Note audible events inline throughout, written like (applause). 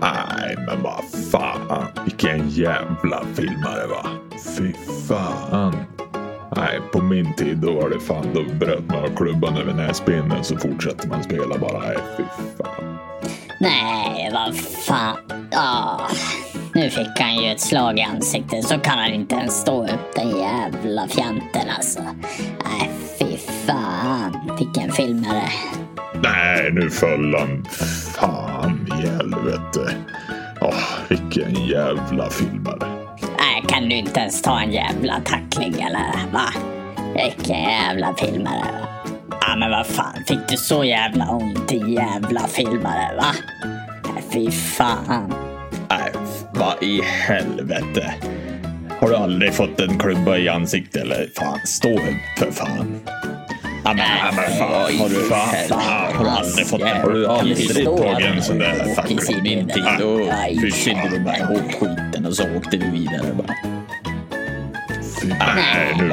Nej, men vad fan. Vilken jävla filmare va. Fy fan. Nej, på min tid då var det fan, då bröt man av klubban över näsbenet så fortsatte man spela bara. Nej, fy fan. Nej, vad fan. Ah, nu fick han ju ett slag i ansiktet så kan han inte ens stå upp den jävla fjanten alltså. Nej, fy fan. Vilken filmare. Nej, nu föll han. Fan i helvete. Åh, vilken jävla filmare. Nej, kan du inte ens ta en jävla tackling eller? Va? Vilken jävla filmare. Va? Ja, men vad fan. Fick du så jävla ont i jävla filmare, va? Nej, fy fan. Nej, vad i helvete. Har du aldrig fått en klubba i ansiktet eller? Fan, stå upp för fan. Ja men, fan, har du, fan, fan, har du aldrig fått en Har du aldrig tagit en sån där tackling? Min tid då fyllde du bara ihop skiten och så åkte du vidare bara. Nej, nu din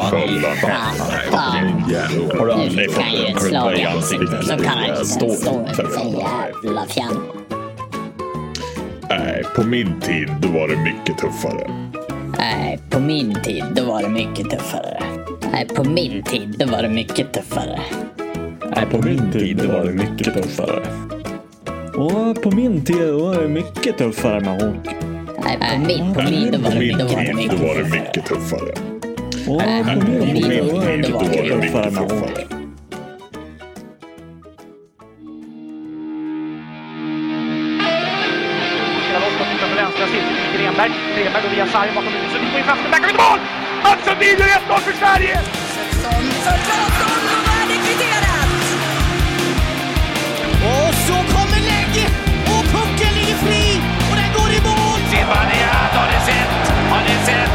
jävla- Har du aldrig fått en klubba i ansiktet så eller? kan han Stå för fan. jävla fjant. Nej, på min tid då var det mycket tuffare. Nej, på min tid då var det mycket tuffare. Nej, på min tid då var det mycket tuffare. Nej, på min tid var det mycket tuffare. Och på min tid var det mycket tuffare med hockey. Nej, på min, på min var På det, min då var det tid mycket var det tuffare. mycket tuffare. Och på på min min tid tid var det mycket tuffare tuffare. på på Grenberg. Grenberg går via sargen bakom huvudet. Sundin går in framför. Backar vid mål! Mats Sundin gör 1-0 för Sverige! För Claesson och är kvitterat! Och så kommer och pucken ligger fri och den går i mål! Zibanejad har ni sett! Har ni sett?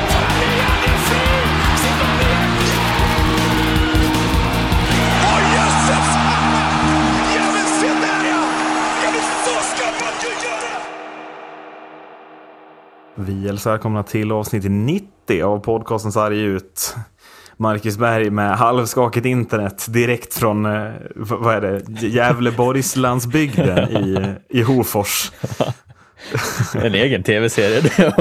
Åh jösses! Se där ja! Vi hälsar välkomna till avsnitt 90 av podcasten Sarg ut. Marcus Berg med halvskakigt internet direkt från, eh, vad är det, Gävleborgslandsbygden i, (laughs) i Hofors. (laughs) En egen tv-serie.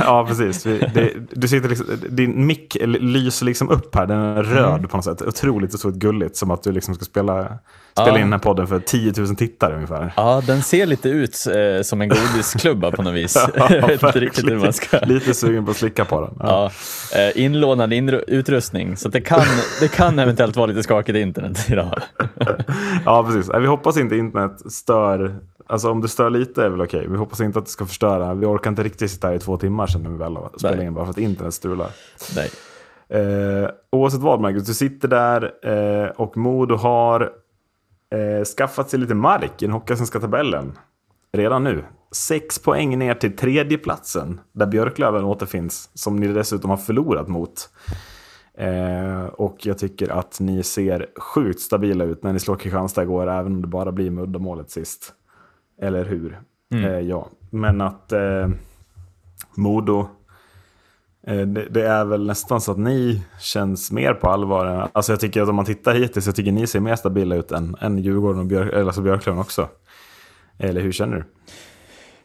Ja, precis. Det, du sitter liksom, din mick lyser liksom upp här, den är röd på något sätt. Otroligt och så gulligt, som att du liksom ska spela, spela Ja. in den här podden för 10 000 tittare ungefär. Ja, den ser lite ut eh, som en godisklubba på något vis. (laughs) Jag vet inte riktigt hur man ska... Lite sugen på att slicka på den. Ja. Ja, eh, inlånad inru- utrustning, så det, kan, det kan eventuellt vara lite skakigt internet idag. (laughs) Ja, precis. Vi hoppas inte internet stör. Alltså om det stör lite är väl okej. Vi hoppas inte att det ska förstöra. Vi orkar inte riktigt sitta här i två timmar sen när vi väl Nej. in bara för att internet strular. Nej. Eh, oavsett vad Marcus, du sitter där eh, och Modo har eh, skaffat sig lite mark i den hockeyallsvenska tabellen. Redan nu. Sex poäng ner till tredjeplatsen där Björklöven återfinns. Som ni dessutom har förlorat mot. Eh, och jag tycker att ni ser sjukt stabila ut när ni slår Kristianstad igår, även om det bara blir med uddamålet sist. Eller hur? Eh, ja, men att eh, Modo, Eh, det, är väl nästan så att ni känns mer på allvar. Alltså jag tycker att om man tittar hittills, jag tycker ni ser mer stabila ut än, än Djurgården och Björk, alltså Björklöven också. Eller hur känner du?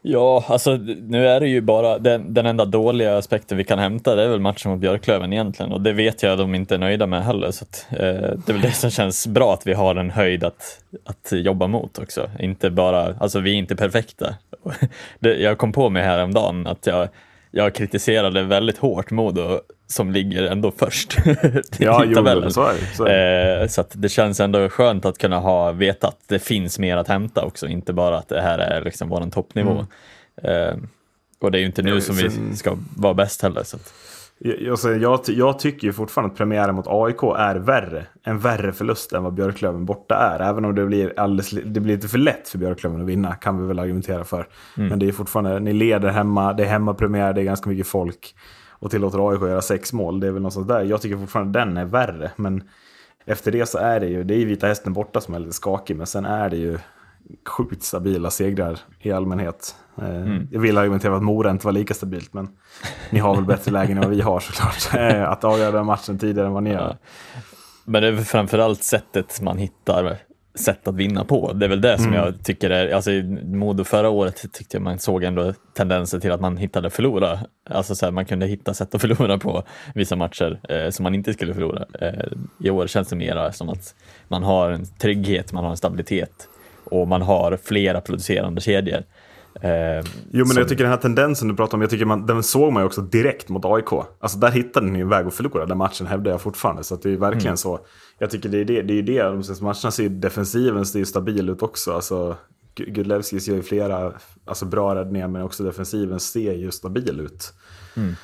Ja, alltså nu är det ju bara den, den enda dåliga aspekten vi kan hämta, det är väl matchen mot Björklöven egentligen. Och det vet jag att de inte är nöjda med heller. Så att, eh, det är väl det som känns bra, att vi har en höjd att, att jobba mot också. Inte bara, alltså vi är inte perfekta. (laughs) Det, jag kom på mig häromdagen att jag, jag kritiserade väldigt hårt Modo som ligger ändå först (laughs) Ja, i jo, tabellen. så är det, så är Eh, så att det känns ändå skönt att kunna ha vetat att det finns mer att hämta också, inte bara att det här är liksom vår toppnivå. Eh, och det är ju inte nu som vi ska vara bäst heller. Så att, Jag, jag, jag, jag tycker ju fortfarande att premiären mot AIK är värre. En värre förlust än vad Björklöven borta är. Även om det blir, alldeles, det blir lite för lätt för Björklöven att vinna, kan vi väl argumentera för. Men det är fortfarande, ni leder hemma, det är hemmapremiär, det är ganska mycket folk. Och tillåter AIK att göra sex mål. Det är väl något sånt där. Jag tycker fortfarande den är värre. Men efter det så är det ju, det är ju Vita Hästen borta som är lite skakig. Men sen är det ju sjukt stabila segrar i allmänhet. Eh, Jag vill argumentera att Mora inte var lika stabilt, men ni har väl bättre lägen än vad vi har såklart. (laughs) Eh, att avgöra den matchen tidigare än vad ni gör. men det är framförallt sättet man hittar sätt att vinna på. Det är väl det som Mm. jag tycker är, alltså i Modo förra året tyckte jag man såg ändå tendenser till att man hittade förlora. Alltså så här, man kunde hitta sätt att förlora på vissa matcher eh, som man inte skulle förlora. Eh, I år känns det mera som att man har en trygghet, man har en stabilitet och man har flera producerande kedjor. Eh, Jo, men som- jag tycker den här tendensen du pratar om, jag tycker man, den såg man ju också direkt mot AIK. Alltså där hittade ni en väg att förlora den matchen, hävdar jag fortfarande. Så det är verkligen Mm. så. Jag tycker det är det, det är det, de senaste matcherna ser ju defensiven ser ju stabil ut också. Alltså, Gu- Gudlevskis gör ju flera alltså, bra räddningar, men också defensiven ser ju stabil ut. Mm.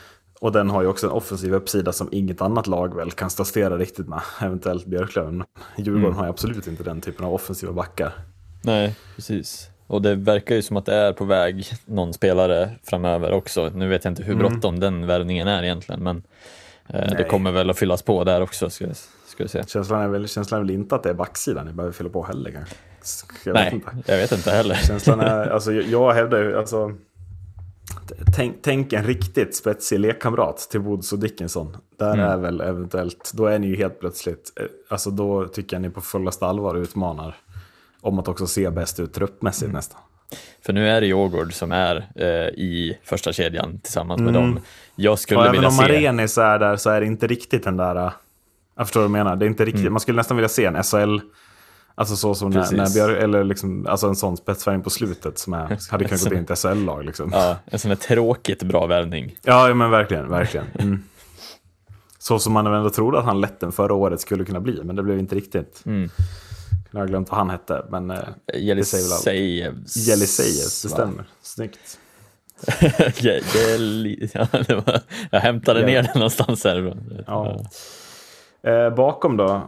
Och den har ju också en offensiv uppsida som inget annat lag väl kan stastera riktigt med. Eventuellt Björklöven. Djurgården Mm. har ju absolut inte den typen av offensiva backar. Nej, precis. Och det verkar ju som att det är på väg någon spelare framöver också. Nu vet jag inte hur bråttom den värvningen är egentligen, men eh, det kommer väl att fyllas på där också, ska, ska vi se. Känslan är, väl, känslan är väl inte att det är backsidan ni behöver fylla på heller kanske. Jag vet Nej, inte. jag vet inte heller. Känslan är, (laughs) alltså jag, jag hävdar ju, alltså. Tänk, tänk en riktigt spetsig lekkamrat till Woods och Dickinson. Där Mm. är väl eventuellt, då är ni ju helt plötsligt, eh, alltså då tycker jag ni på fullaste allvar utmanar om att också se bäst ut truppmässigt Mm. nästan. För nu är det Djurgård som är eh, i första kedjan tillsammans med dem. Jag skulle Mm. Och även vilja om se... Marenis är där så är det inte riktigt den där, äh, jag förstår vad du menar, det är inte Mm. riktigt, man skulle nästan vilja se en SHL, alltså så som när, Precis. när Björk, eller liksom, alltså en sån spetsvärvning på slutet som är, (laughs) hade kunnat gå in till SHL-lag liksom. Ja, en sån här tråkigt bra värvning. Ja, men verkligen, verkligen. Mm. Så som man ändå trodde att han lätten förra året skulle kunna bli, men det blev inte riktigt. Mm. Jag har glömt vad han hette, men eh, Jelisejevs. Jelisejevs, det stämmer. Snyggt. (laughs) (laughs) Ja, var... Jag hämtade ner den någonstans härifrån. Ja. Eh, bakom då,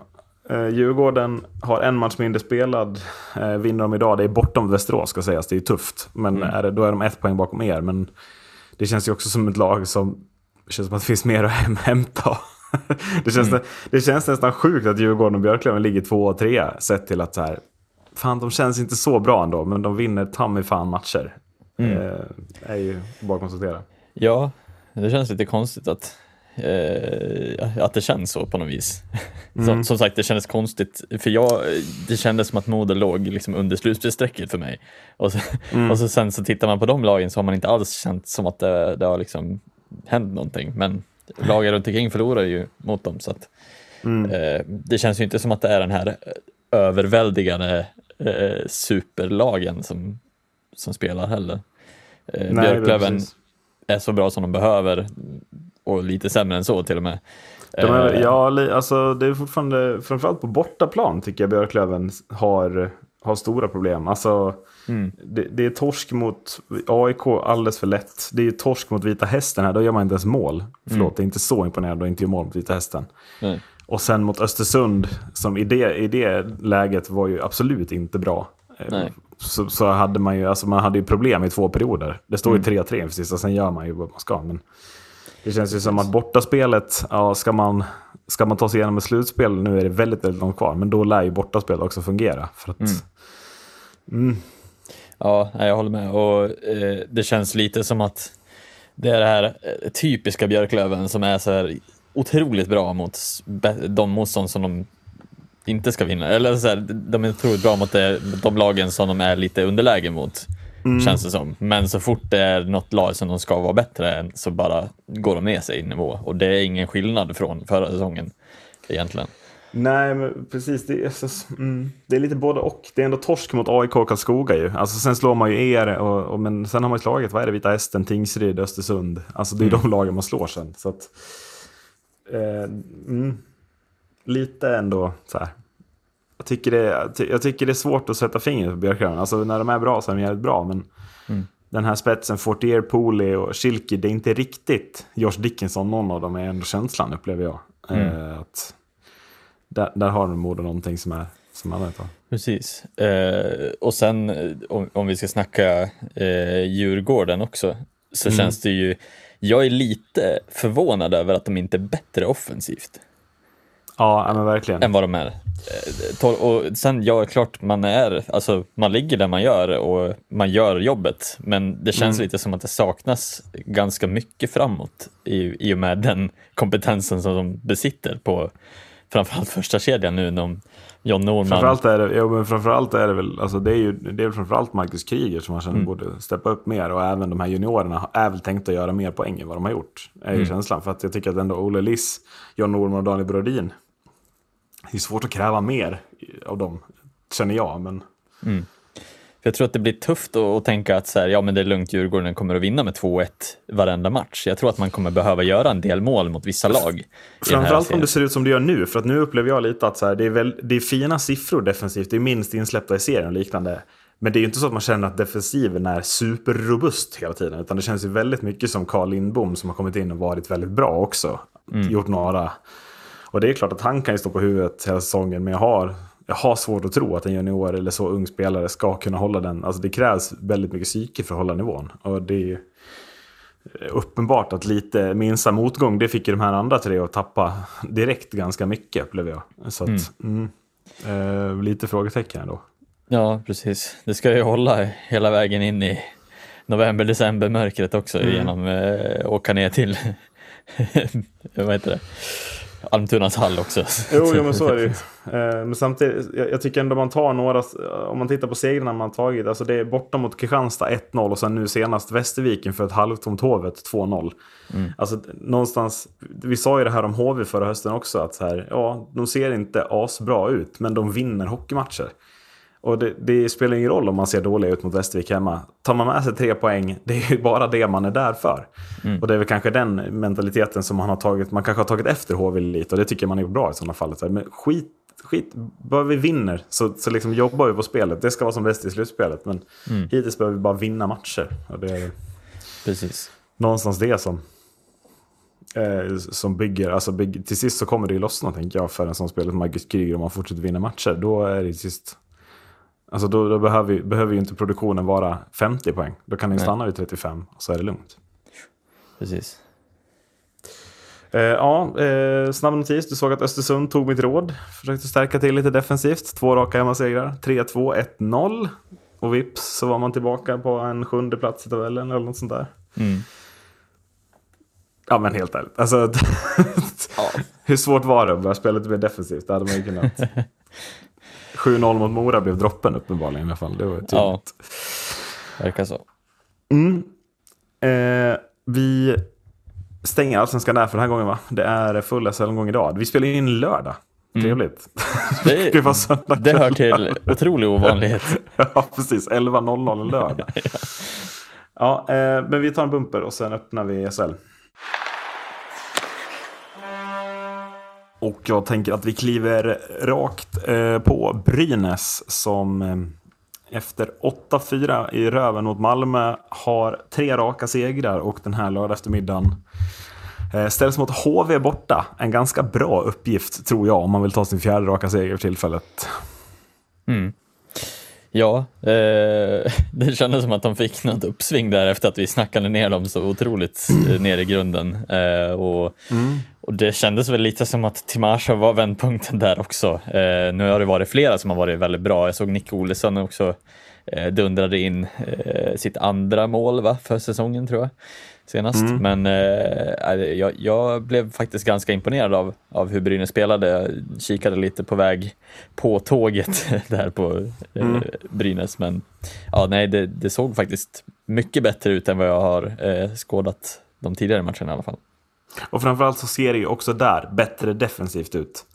eh, Djurgården har en match mindre spelad, eh, vinner de idag, det är bortom Västerås ska sägas, det är tufft. Men är det, då är de ett poäng bakom er, men det känns ju också som ett lag som, det känns som att det finns mer att häm- (laughs) hämta. (laughs) det, känns, det känns nästan sjukt att Djurgården och Björklöven ligger två och tre, sett till att så här, fan de känns inte så bra ändå, men de vinner ta mig fan matcher. Eh, är ju bara att konstatera. Ja, det känns lite konstigt att, eh, att det känns så på något vis. Som, som sagt, det kändes konstigt, för jag, det kändes som att Modo låg liksom under slutspelsstrecket för mig. Och, så, och så sen så tittar man på de lagen så har man inte alls känt som att det, det har liksom hänt någonting. Men lagen runt omkring förlorar ju mot dem. Så att, eh, det känns ju inte som att det är den här överväldigande eh, superlagen som, som spelar heller. Eh, Nej, Björklöven är så bra som de behöver och lite sämre än så till och med. De är, Eh, ja, alltså det är fortfarande, framförallt på bortaplan tycker jag Björklöven har, har stora problem. Alltså, Mm. det, det är torsk mot AIK alldeles för lätt. Det är ju torsk mot Vita Hästen här, då gör man inte ens mål. Förlåt, Mm. det är inte så imponerande att inte göra mål mot Vita Hästen. nej. Och sen mot Östersund, som i det, i det läget var ju absolut inte bra. Eh, Nej. Så, så hade man ju, alltså man hade ju problem i två perioder. Det står ju Mm. 3-3 inför sista, sen gör man ju vad man ska. Men det känns ju som att bortaspelet, ja, ska man, ska man ta sig igenom ett slutspel, nu är det väldigt, väldigt långt kvar, men då lär ju bortaspelet också fungera. För att, Ja, nej, jag håller med. Och eh, det känns lite som att det är det här eh, typiska Björklöven som är så här otroligt bra mot de motstånd som de inte ska vinna. Eller så här, de är otroligt bra mot det, de lagen som de är lite underläge mot, känns det som. Men så fort det är något lag som de ska vara bättre än så bara går de ner sig i nivå. Och det är ingen skillnad från förra säsongen egentligen. Nej, men precis. Det är, så, mm, det är lite både och. Det är ändå torsk mot AIK och Karlskoga ju. Alltså, sen slår man ju er, och, och, men sen har man ju slagit, vad är det, Vita Hästen, Tingsryd, Östersund. Alltså det är de lagen man slår sen. Så att, eh, mm, lite ändå så här. Jag tycker, det, jag ty- jag tycker det är svårt att sätta fingret på Björklöven. Alltså när de är bra så är de jävligt bra, men den här spetsen, Fortier, Pooley och Schilke, det är inte riktigt Josh Dickinson, någon av dem är ändå känslan upplever jag. Eh, att, där, där har de Modo någonting som är som alla vet. Precis. Eh, och sen eh, om, om vi ska snacka eh, Djurgården också, så känns det ju, jag är lite förvånad över att de inte är bättre offensivt Ja, men verkligen. än vad de är. Eh, och sen, ja, klart man är, alltså man ligger där man gör och man gör jobbet, men det känns lite som att det saknas ganska mycket framåt i, i och med den kompetensen som de besitter på, framförallt första kedjan nu när John Norman. Framförallt är det, ja, men framförallt är det väl, alltså det är ju det är framförallt Marcus Kryger som man känner borde steppa upp mer och även de här juniorerna är väl tänkta att göra mer poäng än vad de har gjort. Är ju känslan. För att jag tycker att ändå Olle Liss, John Norman och Daniel Brodin, det är svårt att kräva mer av dem, känner jag. Men För jag tror att det blir tufft att, tänka att så här, ja, men det är lugnt, Djurgården kommer att vinna med 2-1 varenda match. Jag tror att man kommer behöva göra en del mål mot vissa lag. Framförallt om det ser ut som det gör nu, för att nu upplever jag lite att så här, det, är väl, det är fina siffror defensivt, det är minst insläppta i serien och liknande. Men det är ju inte så att man känner att defensiven är superrobust hela tiden, utan det känns ju väldigt mycket som Carl Lindbom som har kommit in och varit väldigt bra också. Gjort några. Och det är klart att han kan ju stå på huvudet hela säsongen, men jag har, jag har svårt att tro att en junior eller så ung spelare ska kunna hålla den. Alltså det krävs väldigt mycket psyke för att hålla nivån. Och det är uppenbart att lite minsta motgång, det fick ju de här andra tre att tappa direkt ganska mycket upplever jag. Så att, mm. Eh, lite frågetecken ändå. Ja, precis. Det ska ju hålla hela vägen in i november, december mörkret också Mm. genom eh, åka ner till (laughs) vad heter det? Almtunas hall också. (laughs) Jo, jo men så är det ju. (laughs) Eh, Men samtidigt, jag, tycker ändå man tar några, om man tittar på segrarna man tagit, alltså det är borta mot Kristianstad 1-0 och sen nu senast Västerviken för ett halvtomt Hovet 2-0. Alltså någonstans, vi sa ju det här om HV förra hösten också, att så här, ja, de ser inte asbra ut, men de vinner hockeymatcher. Och det, det spelar ingen roll om man ser dåliga ut mot Västervik hemma. Tar man med sig tre poäng, det är ju bara det man är där för. Och det är väl kanske den mentaliteten som man har tagit, man kanske har tagit efter HV lite och det tycker man är bra i sådana fall. Men skit, skit, bara vi vinner så, så liksom jobbar vi på spelet. Det ska vara som bäst i slutspelet, men hittills behöver vi bara vinna matcher. Och det är Precis. någonstans det som, eh, som bygger, alltså bygger, till sist så kommer det ju lossna tänker jag för en sån spelare som Marcus Kryger om man fortsätter vinna matcher. Då är det till sist, alltså då, då behöver, ju- behöver ju inte produktionen vara 50 poäng. Då kan den stanna vid 35 och så är det lugnt. Precis. Eh, ja, eh, snabb notis. Du såg att Östersund tog mitt råd. Försökte stärka till lite defensivt. Två raka hemmasegrar. 3-2, 1-0. Och vips så var man tillbaka på en sjunde plats i tabellen eller något sånt där. Mm. Ja men helt ärligt. Alltså, (laughs) hur svårt var det att börja spela lite mer defensivt? Det hade man ju kunnat. (laughs) 7-0 mot Mora blev droppen uppenbarligen i alla fall. Det var tydligt. Ja, verkar så. Eh, vi stänger allsvenskan där för den här gången va? Det är full SHL-omgång idag. Vi spelar in lördag. Trevligt. Det, (laughs) Det var det hör till otrolig ovanlighet. (laughs) ja, precis. 11.00 en lördag. (laughs) ja, eh, men vi tar en bumper och sen öppnar vi SHL. Och jag tänker att vi kliver rakt eh, på Brynäs som eh, efter 8-4 i röven mot Malmö har tre raka segrar och den här lördag eftermiddagen eh, ställs mot HV borta. En ganska bra uppgift tror jag om man vill ta sin fjärde raka seger för tillfället. Ja, eh, (laughs) det kändes som att de fick något uppsving där efter att vi snackade ner dem så otroligt eh, ner i grunden. Eh, och, och det kändes väl lite som att Timasha var vändpunkten där också. Eh, nu har det varit flera som har varit väldigt bra. Jag såg Nick Olsson också eh, dundrade in eh, sitt andra mål va, för säsongen tror jag senast. Men eh, jag, jag blev faktiskt ganska imponerad av, av hur Brynäs spelade. Jag kikade lite på väg på tåget (laughs) där på eh, Brynäs. Men ja, nej, det, det såg faktiskt mycket bättre ut än vad jag har eh, skådat de tidigare matcherna i alla fall. Och framförallt så ser det ju också där bättre defensivt ut.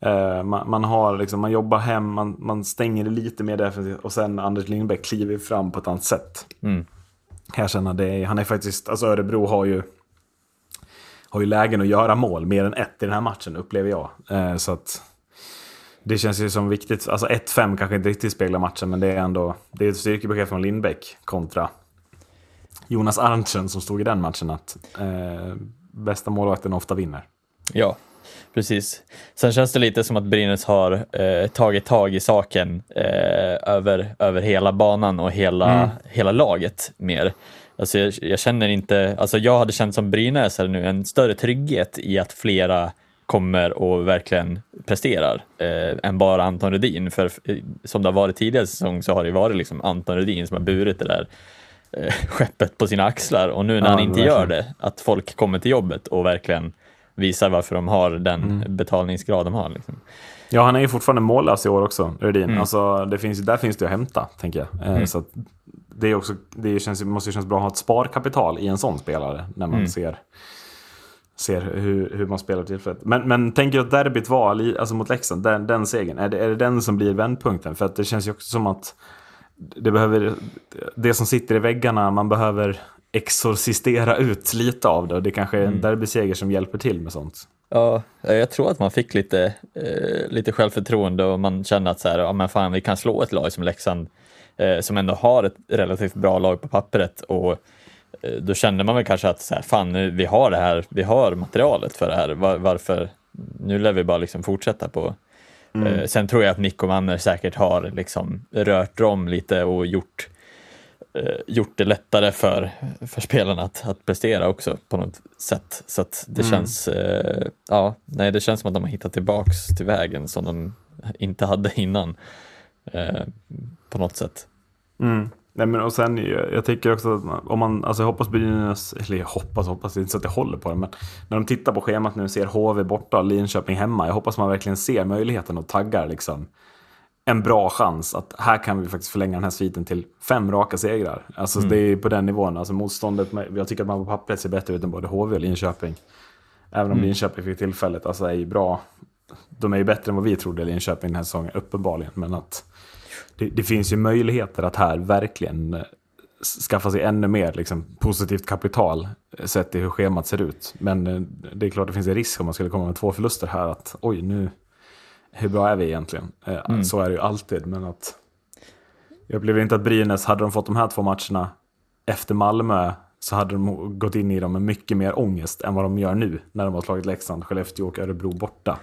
Eh, man, man, har liksom, man jobbar hem, man, man stänger det lite mer defensivt och sen Anders Lindbäck kliver fram på ett annat sätt. Mm. Jag känner det, han är faktiskt, alltså Örebro har ju, har ju lägen att göra mål, mer än ett i den här matchen upplever jag. Eh, så att det känns ju som viktigt, alltså 1-5 kanske inte riktigt speglar matchen men det är ändå, det är ett styrkebesked från Lindbäck kontra Jonas Arntzen som stod i den matchen att eh, bästa målvakten ofta vinner. Ja, precis. Sen känns det lite som att Brynäs har eh, tagit tag i saken eh, över, över hela banan och hela, hela laget mer. Alltså jag, jag känner inte, alltså jag hade känt som Brynäs nu en större trygghet i att flera kommer och verkligen presterar eh, än bara Anton Rudin. För eh, som det har varit tidigare säsong så har det varit liksom Anton Rudin som har burit det där eh, (laughs) skeppet på sina axlar och nu när Ja, han inte gör verkligen. det, att folk kommer till jobbet och verkligen visar varför de har den betalningsgrad de har. Liksom. Ja, han är ju fortfarande mållös i år också, Rödin. Alltså, det finns, där finns det att hämta, tänker jag. Eh, Så att det, är också, det känns, måste ju kännas bra att ha ett sparkapital i en sån spelare, när man ser, ser hur, hur man spelar tillfället. Men, men tänker du att derbyt var, alltså mot Leksand, den, den segern, är det, är det den som blir vändpunkten? För att det känns ju också som att det behöver, det som sitter i väggarna, man behöver exorcistera ut lite av det. Det kanske är en derbyseger som hjälper till med sånt. Ja, jag tror att man fick lite, eh, lite självförtroende och man kände att så här, ja, men fan, vi kan slå ett lag som Leksand eh, som ändå har ett relativt bra lag på pappret och eh, då kände man väl kanske att så här, fan, nu, vi har det här, vi har materialet för det här, Var, varför, nu lär vi bara liksom fortsätta på. Eh, sen tror jag att Nico Manner säkert har liksom rört om lite och gjort eh, gjort det lättare för, för spelarna att, att prestera också på något sätt. Så det känns, eh, ja, nej, det känns som att de har hittat tillbaks till vägen som de inte hade innan. På något sätt. Mm. Nej, men och sen, jag tycker också att om man, alltså jag hoppas Brynäs, eller jag hoppas, hoppas, inte så att jag håller på det, men när de tittar på schemat nu ser HV borta och Linköping hemma, jag hoppas man verkligen ser möjligheten och taggar liksom en bra chans att här kan vi faktiskt förlänga den här sviten till fem raka segrar. Alltså det är på den nivån, alltså motståndet, jag tycker att man på pappret ser bättre ut än både HV och Linköping. Även om Linköping fick tillfället, alltså är ju bra. De är ju bättre än vad vi trodde Linköping den här säsongen, uppenbarligen. Men att det, det finns ju möjligheter att här verkligen eh, skaffa sig ännu mer liksom, positivt kapital eh, sett till hur schemat ser ut. Men eh, det är klart det finns en risk om man skulle komma med två förluster här att oj nu, hur bra är vi egentligen? Eh, Så är det ju alltid, men att jag upplever inte att Brynäs, hade de fått de här två matcherna efter Malmö så hade de gått in i dem med mycket mer ångest än vad de gör nu när de har slagit Leksand, Skellefteå och Örebro borta.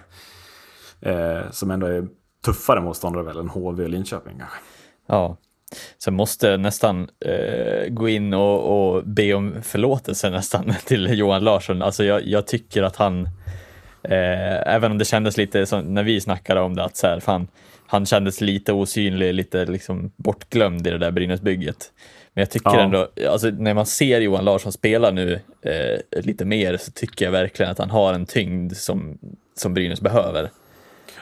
Eh, som ändå är tuffare motståndare väl än HV och Linköping kanske. Ja. Sen måste nästan eh, gå in och, och be om förlåtelse nästan (laughs) till Johan Larsson. Alltså jag, jag tycker att han, eh, även om det kändes lite som när vi snackade om det, att så här, fan, han kändes lite osynlig, lite liksom bortglömd i det där Brynäsbygget. Men jag tycker Ja. ändå, alltså när man ser Johan Larsson spela nu eh, lite mer så tycker jag verkligen att han har en tyngd som, som Brynäs behöver.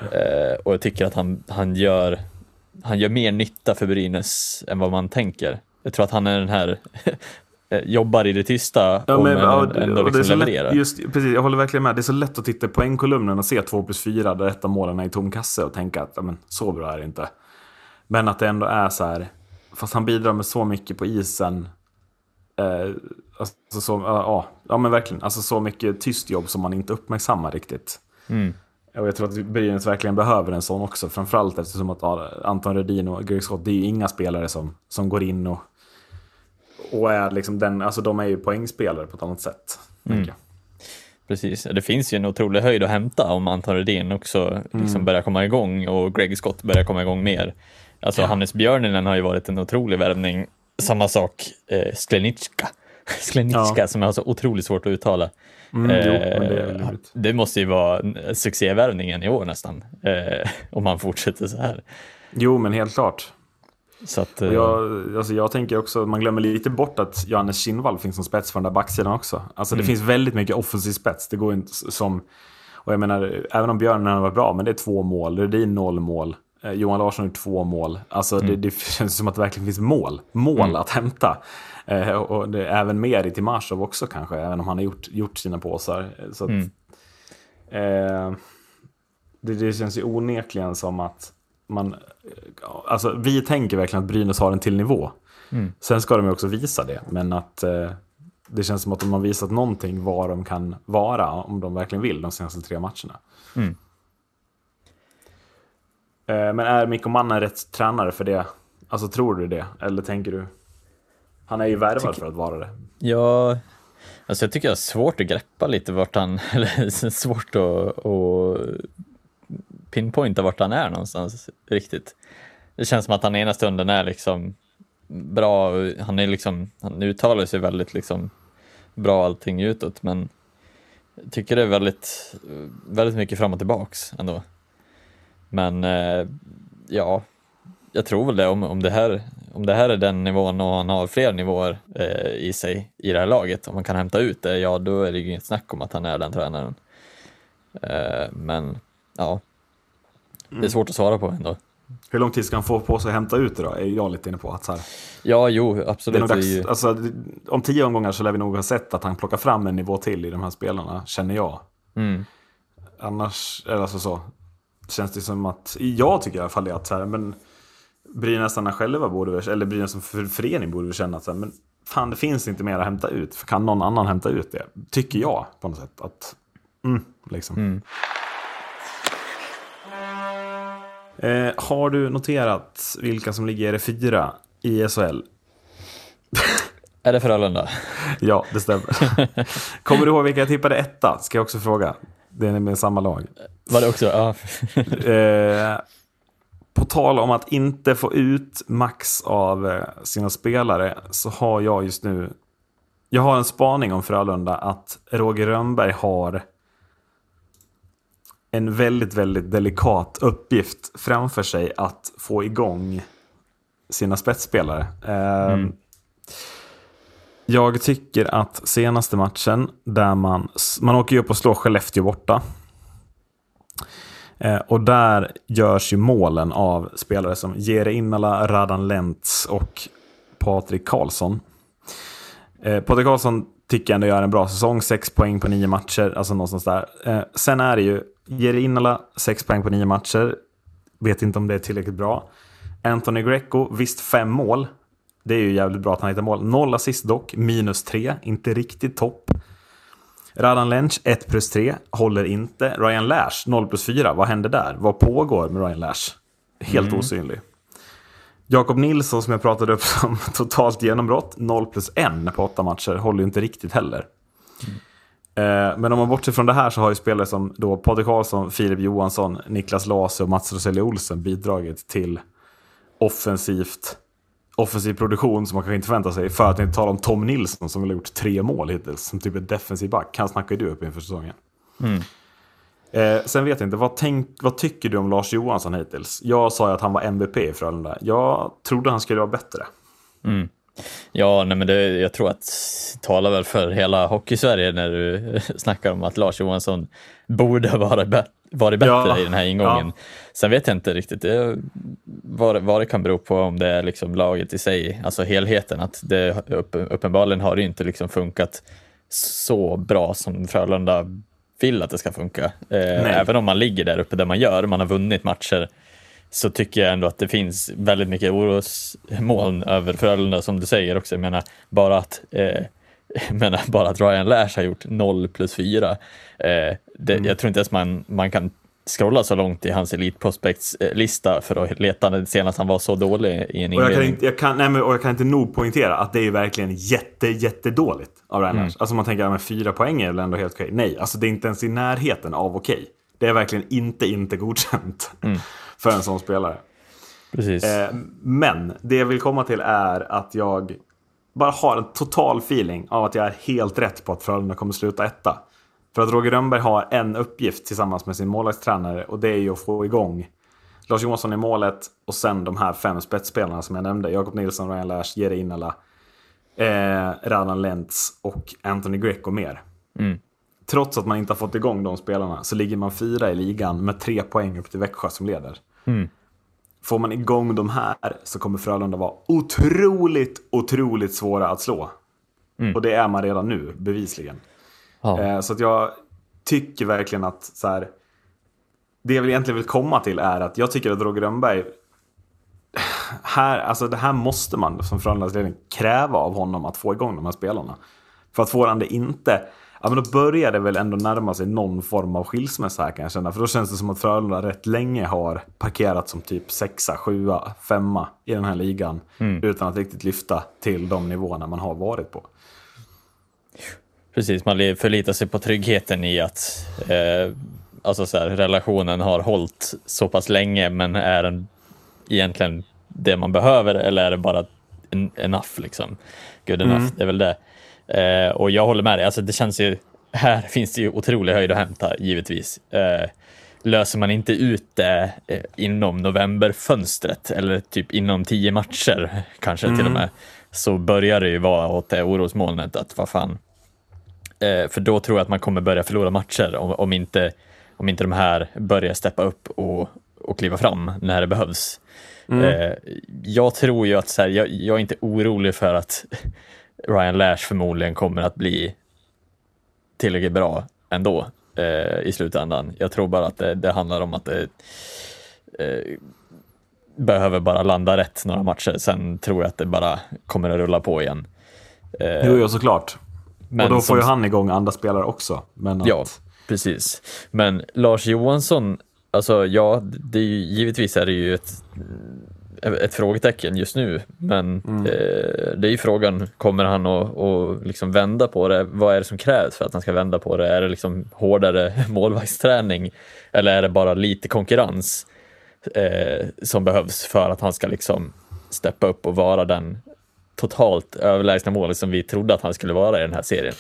Eh, och jag tycker att han, han, gör, han gör mer nytta för Brynäs än vad man tänker. Jag tror att han är den här, (laughs) eh, jobbar i det tysta Ja, och men, men, ja, ändå och det liksom så levererar. lätt, just, precis, jag håller verkligen med. Det är så lätt att titta på en kolumnen och se 2 plus 4 där ett av målen är i tom kasse och tänka att men, så bra är det inte. Men att det ändå är så här, fast han bidrar med så mycket på isen. Eh, alltså, så, ja, ja, ja, men verkligen. Alltså så mycket tyst jobb som man inte uppmärksammar riktigt. Mm. Och jag tror att Brynäs verkligen behöver en sån också. Framförallt eftersom att ja, Anton Rödin och Greg Scott, det är ju inga spelare som, som går in och, och är liksom den, alltså de är ju poängspelare på ett annat sätt. Mm. Precis, det finns ju en otrolig höjd att hämta om Anton Rödin också liksom börjar komma igång och Greg Scott börjar komma igång mer. Alltså Hannes Björninen har ju varit en otrolig värvning. Samma sak eh, Sklenicka. (laughs) Sklenicka Ja. som jag har så otroligt svårt att uttala. Mm, jo, Eh, men det är det måste ju vara en- succévärvningen i år nästan. Eh, om han fortsätter så här. Jo, men helt klart. Så att, eh, Jag, alltså jag tänker också, man glömmer lite bort att Johannes Kinnvall finns som spets för den där backsidan också. Alltså det Mm. finns väldigt mycket offensiv spets. Det går inte som... Och jag menar, även om Björnen var bra, men det är två mål. Rudin noll mål. Eh, Johan Larsson har två mål. Alltså Mm. det, det känns som att det verkligen finns mål. Mål att hämta. Eh, och det även mer i Timashov också kanske, även om han har gjort, gjort sina påsar. Eh, Så att, Mm. eh, det, det känns ju onekligen som att man... ja, Alltså vi tänker verkligen att Brynäs har en till nivå. Mm. Sen ska de ju också visa det, men att eh, det känns som att de har visat någonting vad de kan vara om de verkligen vill de senaste tre matcherna. Mm. Eh, men är Mikko Manna rätt tränare för det? Alltså tror du det? Eller tänker du? Han är ju värvad Tycker- för att vara det. Ja, alltså jag tycker det är svårt att greppa lite vart han, (laughs) eller svårt att, att pinpointa vart han är någonstans riktigt. Det känns som att han ena stunden är liksom bra, han är liksom, han uttalar sig väldigt liksom bra allting utåt men jag tycker det är väldigt, väldigt mycket fram och tillbaks ändå. Men eh, ja, jag tror väl det om, om det här om det här är den nivån och han har fler nivåer eh, i sig i det här laget, om man kan hämta ut det, ja då är det ju inget snack om att han är den tränaren. Eh, men ja, det är svårt att svara på ändå. Hur lång tid ska han få på sig att hämta ut det då? Är jag lite inne på. Att så här, Ja, jo, absolut. dags, alltså, om tio omgångar så lär vi nog ha sett att han plockar fram en nivå till i de här spelarna, känner jag. Mm. Annars, eller alltså så, känns det som att, jag tycker i alla fall det att så här, men Brynäsarna själva borde väl, eller Brynäs som för- förening borde väl känna att men fan det finns inte mer att hämta ut. För kan någon annan hämta ut det? Tycker jag på något sätt. Att, mm, liksom. Eh, har du noterat vilka som ligger fyra i SHL? Är det Frölunda? (laughs) Ja, det stämmer. (laughs) Kommer du ihåg vilka jag tippade etta? Ska jag också fråga. Det är nämligen samma lag. Var det också? Ja. Eh, på tal om att inte få ut max av eh, sina spelare så har jag just nu... Jag har en spaning om Frölunda att Roger Rönnberg har en väldigt, väldigt delikat uppgift framför sig att få igång sina spetsspelare. Eh, Jag tycker att senaste matchen där man, man åker ju upp och slår Skellefteå borta. Eh, och där görs ju målen av spelare som Jere Innala, Radan Lentz och Patrik Karlsson. Eh, Patrik Karlsson tycker jag ändå gör en bra säsong, 6 poäng på 9 matcher, alltså någonstans där. Eh, sen är det ju Jere Innala, 6 poäng på 9 matcher. Vet inte om det är tillräckligt bra. Anthony Greco, visst 5 mål. Det är ju jävligt bra att han hittar mål. Noll assist dock, minus 3, inte riktigt topp. Radan Lench 1 plus 3, håller inte. Ryan Lash 0 plus 4, vad händer där? Vad pågår med Ryan Lash? Helt osynlig. Jakob Nilsson som jag pratade upp som (laughs) totalt genombrott, 0 plus 1 på 8 matcher, håller ju inte riktigt heller. Eh, Men om man bortser från det här så har ju spelare som då Patrik Karlsson, Filip Johansson, Niklas Lase och Mats Roselli Olsen bidragit till offensivt offensiv produktion som man kanske inte förväntar sig. För att inte tala om Tom Nilsson som har gjort tre mål hittills. Som typ är defensiv back. Han snackar ju du upp inför säsongen. Eh, sen vet jag inte, vad, tänk, vad tycker du om Lars Johansson hittills? Jag sa ju att han var MVP i Frölunda. Jag trodde han skulle vara bättre. Ja, nej, men det, jag tror att talar väl för hela Hockeysverige när du (laughs) snackar om att Lars Johansson borde vara varit bättre Ja, i den här ingången. ja. Sen vet jag inte riktigt det, vad, det- vad det kan bero på, om det är liksom laget i sig, alltså helheten. Att det, upp, uppenbarligen har det inte liksom funkat så bra som Frölunda vill att det ska funka. Eh, även om man ligger där uppe där man gör, man har vunnit matcher, så tycker jag ändå att det finns väldigt mycket orosmoln över Frölunda som du säger också. Jag menar bara att, eh, (laughs) menar, bara att Ryan Lash har gjort 0 plus 4. Eh, det, Mm. Jag tror inte ens man, man kan scrolla så långt i hans Elite Prospects-lista för att leta senast han var så dålig i en Och jag, kan inledning. inte, jag, kan, nej, men, och jag kan inte nog poängtera att det är verkligen jätte, jättedåligt av Ryan Lash. Alltså man tänker, ja, men fyra poäng är väl ändå helt okej. Nej, alltså det är inte ens i närheten av okej. Det är verkligen inte, inte godkänt (laughs) för en sån spelare. Precis. Eh, men det jag vill komma till är att jag bara har en total feeling av att jag är helt rätt på att Frölunda kommer sluta etta. För att Roger Rönnberg har en uppgift tillsammans med sin målvaktstränare och det är ju att få igång Lars Johansson i målet och sen de här fem spetsspelarna som jag nämnde. Jakob Nilsson, Ryan Lash, Jere Innala, eh, Radan Lentz och Anthony Greco mer. Trots att man inte har fått igång de spelarna så ligger man fyra i ligan med tre poäng upp till Växjö som leder. Får man igång de här så kommer Frölunda vara otroligt, otroligt svåra att slå. Och det är man redan nu, bevisligen. ja. Eh, så att jag tycker verkligen att så här, det jag egentligen vill komma till är att jag tycker att Roger Rönnberg här, alltså det här måste man som Frölundas ledning kräva av honom att få igång de här spelarna. För att får han det inte, ja men då börjar det väl ändå närma sig någon form av skilsmässa här kan jag känna. För då känns det som att Frölunda rätt länge har parkerat som typ sexa, sjua, femma i den här ligan. Utan att riktigt lyfta till de nivåerna man har varit på. Precis, man förlitar sig på tryggheten i att eh, alltså så här, relationen har hållit så pass länge men är den egentligen det man behöver eller är det bara en, enough liksom? Good enough, det är väl det. Eh, och jag håller med dig, alltså det känns ju, (laughs) här finns det ju otrolig höjd att hämta givetvis. Eh, löser man inte ut det eh, inom novemberfönstret eller typ inom tio matcher (laughs) kanske till och med så börjar det ju vara åt det orosmolnet att vad fan, Eh, för då tror jag att man kommer börja förlora matcher om, om inte om inte de här börjar steppa upp och, och kliva fram när det behövs. Mm. Eh, jag tror ju att så här, jag, jag är inte orolig för att Ryan Lash förmodligen kommer att bli tillräckligt bra ändå eh, i slutändan. Jag tror bara att det, det handlar om att det eh, behöver bara landa rätt några matcher. Sen tror jag att det bara kommer att rulla på igen. Eh, Jo, jo, såklart. men och då får ju han igång andra spelare också. Men att, Ja, precis. Men Lars Johansson, alltså ja, det är ju, givetvis är det ju ett, ett frågetecken just nu. Men eh, det är ju frågan, kommer han att, att liksom vända på det? Vad är det som krävs för att han ska vända på det? Är det liksom hårdare (laughs) målvaktsträning? Eller är det bara lite konkurrens eh, som behövs för att han ska liksom steppa upp och vara den totalt överlägsna målet som vi trodde att han skulle vara i den här serien?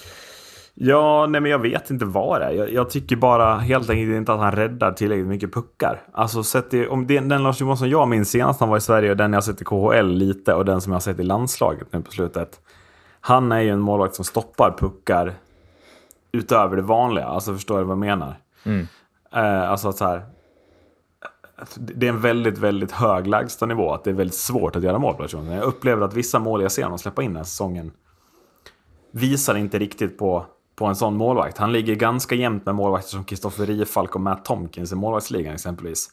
Ja, nej men jag vet inte vad det är. Jag, jag tycker bara helt enkelt inte att han räddar tillräckligt mycket puckar. Alltså sett i, om det, den Lars Johansson jag minns senast han var i Sverige och den jag sett i KHL lite och den som jag sett i landslaget nu på slutet. Han är ju en målvakt som stoppar puckar utöver det vanliga. Alltså förstår du vad jag menar? Eh, alltså att så här. Det är en väldigt, väldigt hög lägstanivå. Att det är väldigt svårt att göra mål på Johansson. Jag upplever att vissa mål jag ser honom släppa in den här säsongen visar inte riktigt på, på en sån målvakt. Han ligger ganska jämnt med målvakter som Kristoffer Riefalk och Matt Tomkins i målvaktsligan exempelvis.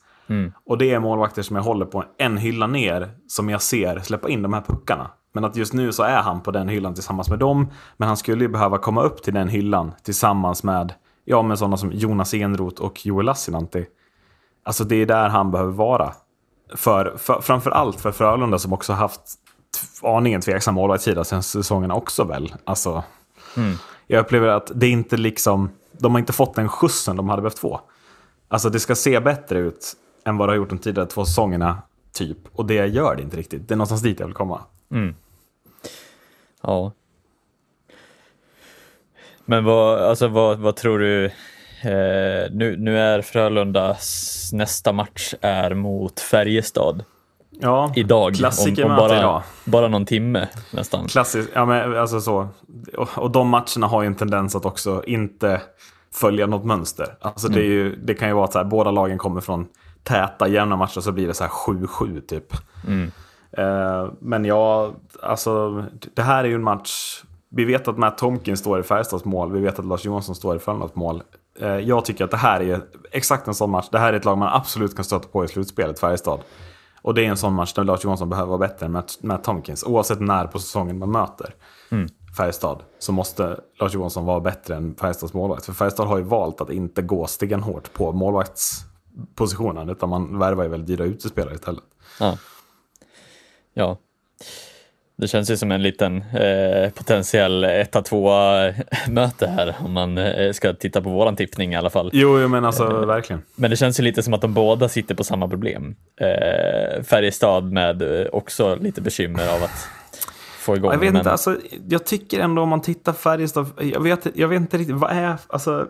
Och det är målvakter som jag håller på en hylla ner som jag ser släppa in de här puckarna. Men att just nu så är han på den hyllan tillsammans med dem. Men han skulle ju behöva komma upp till den hyllan tillsammans med, ja, med sådana som Jonas Enroth och Joel Lassinantti. Alltså det är där han behöver vara. För, för, framför allt för Frölunda som också haft aningen tveksam målvaktssida sen säsongen också väl. Alltså, jag upplever att det är inte liksom, de har inte fått den skjutsen de hade behövt få. Alltså det ska se bättre ut än vad det har gjort de tidigare två säsongerna, typ. Och det gör det inte riktigt. Det är någonstans dit jag vill komma. Mm. Ja. Men vad, alltså vad, vad tror du? Eh, nu, nu är Frölundas nästa match är mot Färjestad Ja, idag. Klassikermöte bara, idag. bara någon timme nästan. Klassiskt, ja men alltså så. Och, och de matcherna har ju en tendens att också inte följa något mönster. Alltså det, är ju, det kan ju vara att så här, båda lagen kommer från täta, jämna matcher så blir det så här 7-7 typ. Eh, men ja, alltså det här är ju en match. Vi vet att Matt Tomkins står i Färjestads mål. Vi vet att Lars Johansson står i Frölundas mål. Eh, jag tycker att det här är exakt en sån match. Det här är ett lag man absolut kan stöta på i slutspelet, Färjestad. Och det är en sån match där Lars Johansson behöver vara bättre än Matt, Tomkins. Oavsett när på säsongen man möter Färjestad så måste Lars Johansson vara bättre än Färjestads målvakt. För Färjestad har ju valt att inte gå stenhårt på målvaktspositionen. Utan man värvar ju väldigt dyra utespelare istället. Ja. ja. Det känns ju som en liten eh, potentiell 1-2 möte här om man eh, ska titta på våran tippning i alla fall. Jo, jo men alltså verkligen. Men det känns ju lite som att de båda sitter på samma problem. Eh, Färjestad med eh, också lite bekymmer av att få igång. Jag vet men- inte, alltså, jag tycker ändå om man tittar Färjestad, jag vet, jag vet inte riktigt, vad är, alltså,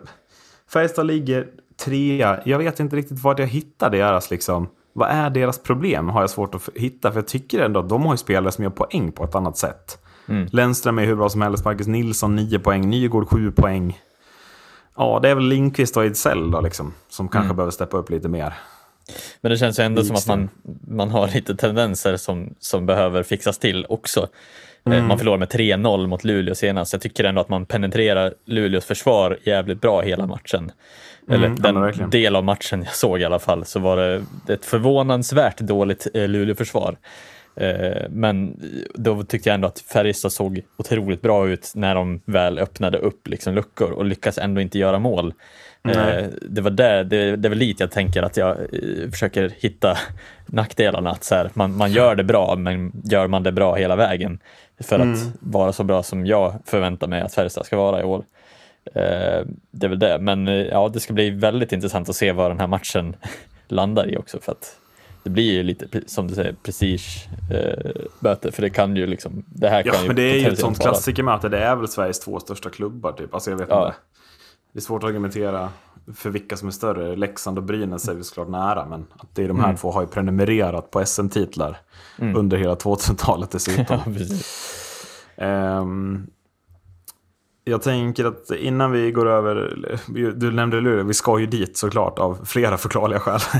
Färjestad ligger trea, jag vet inte riktigt vad jag hittar deras liksom, vad är deras problem har jag svårt att hitta, för jag tycker ändå att de har ju spelare som gör poäng på ett annat sätt. Mm. Lennström är hur bra som helst, Marcus Nilsson 9 poäng, Nygård 7 poäng. Ja, det är väl Lindqvist och Ejdsell då liksom, som kanske Mm. behöver steppa upp lite mer. Men det känns ju ändå som att man, man har lite tendenser som, som behöver fixas till också. Eh, Man förlorar med 3-0 mot Luleå senast. Jag tycker ändå att man penetrerar Luleås försvar jävligt bra hela matchen. Eller men den verkligen. del av matchen jag såg i alla fall, så var det ett förvånansvärt dåligt eh, Luleå-försvar. Eh, Men då tyckte jag ändå att Färjestad såg otroligt bra ut när de väl öppnade upp liksom luckor och lyckas ändå inte göra mål. Eh, Det var där, det, det är väl dit jag tänker att jag försöker hitta nackdelarna. Att så här, man, man gör det bra, men gör man det bra hela vägen för att vara så bra som jag förväntar mig att Färjestad ska vara i år. Eh, Det är väl det, men eh, ja, det ska bli väldigt intressant att se vad den här matchen (laughs) landar i också. För att det blir ju lite, som du säger, prestigeböter. För det kan ju liksom, det här Ja, kan men det är ju ett sånt klassikermöte. Det är väl Sveriges två största klubbar typ. Alltså jag vet Ja. inte. Det är svårt att argumentera för vilka som är större. Leksand och Brynäs är väl såklart nära. Men att det är de här Mm. två har ju prenumererat på SM-titlar. Under hela 2000-talet dessutom. (laughs) Ja. Jag tänker att innan vi går över, du nämnde Luleå, vi ska ju dit såklart av flera förklarliga skäl. (laughs)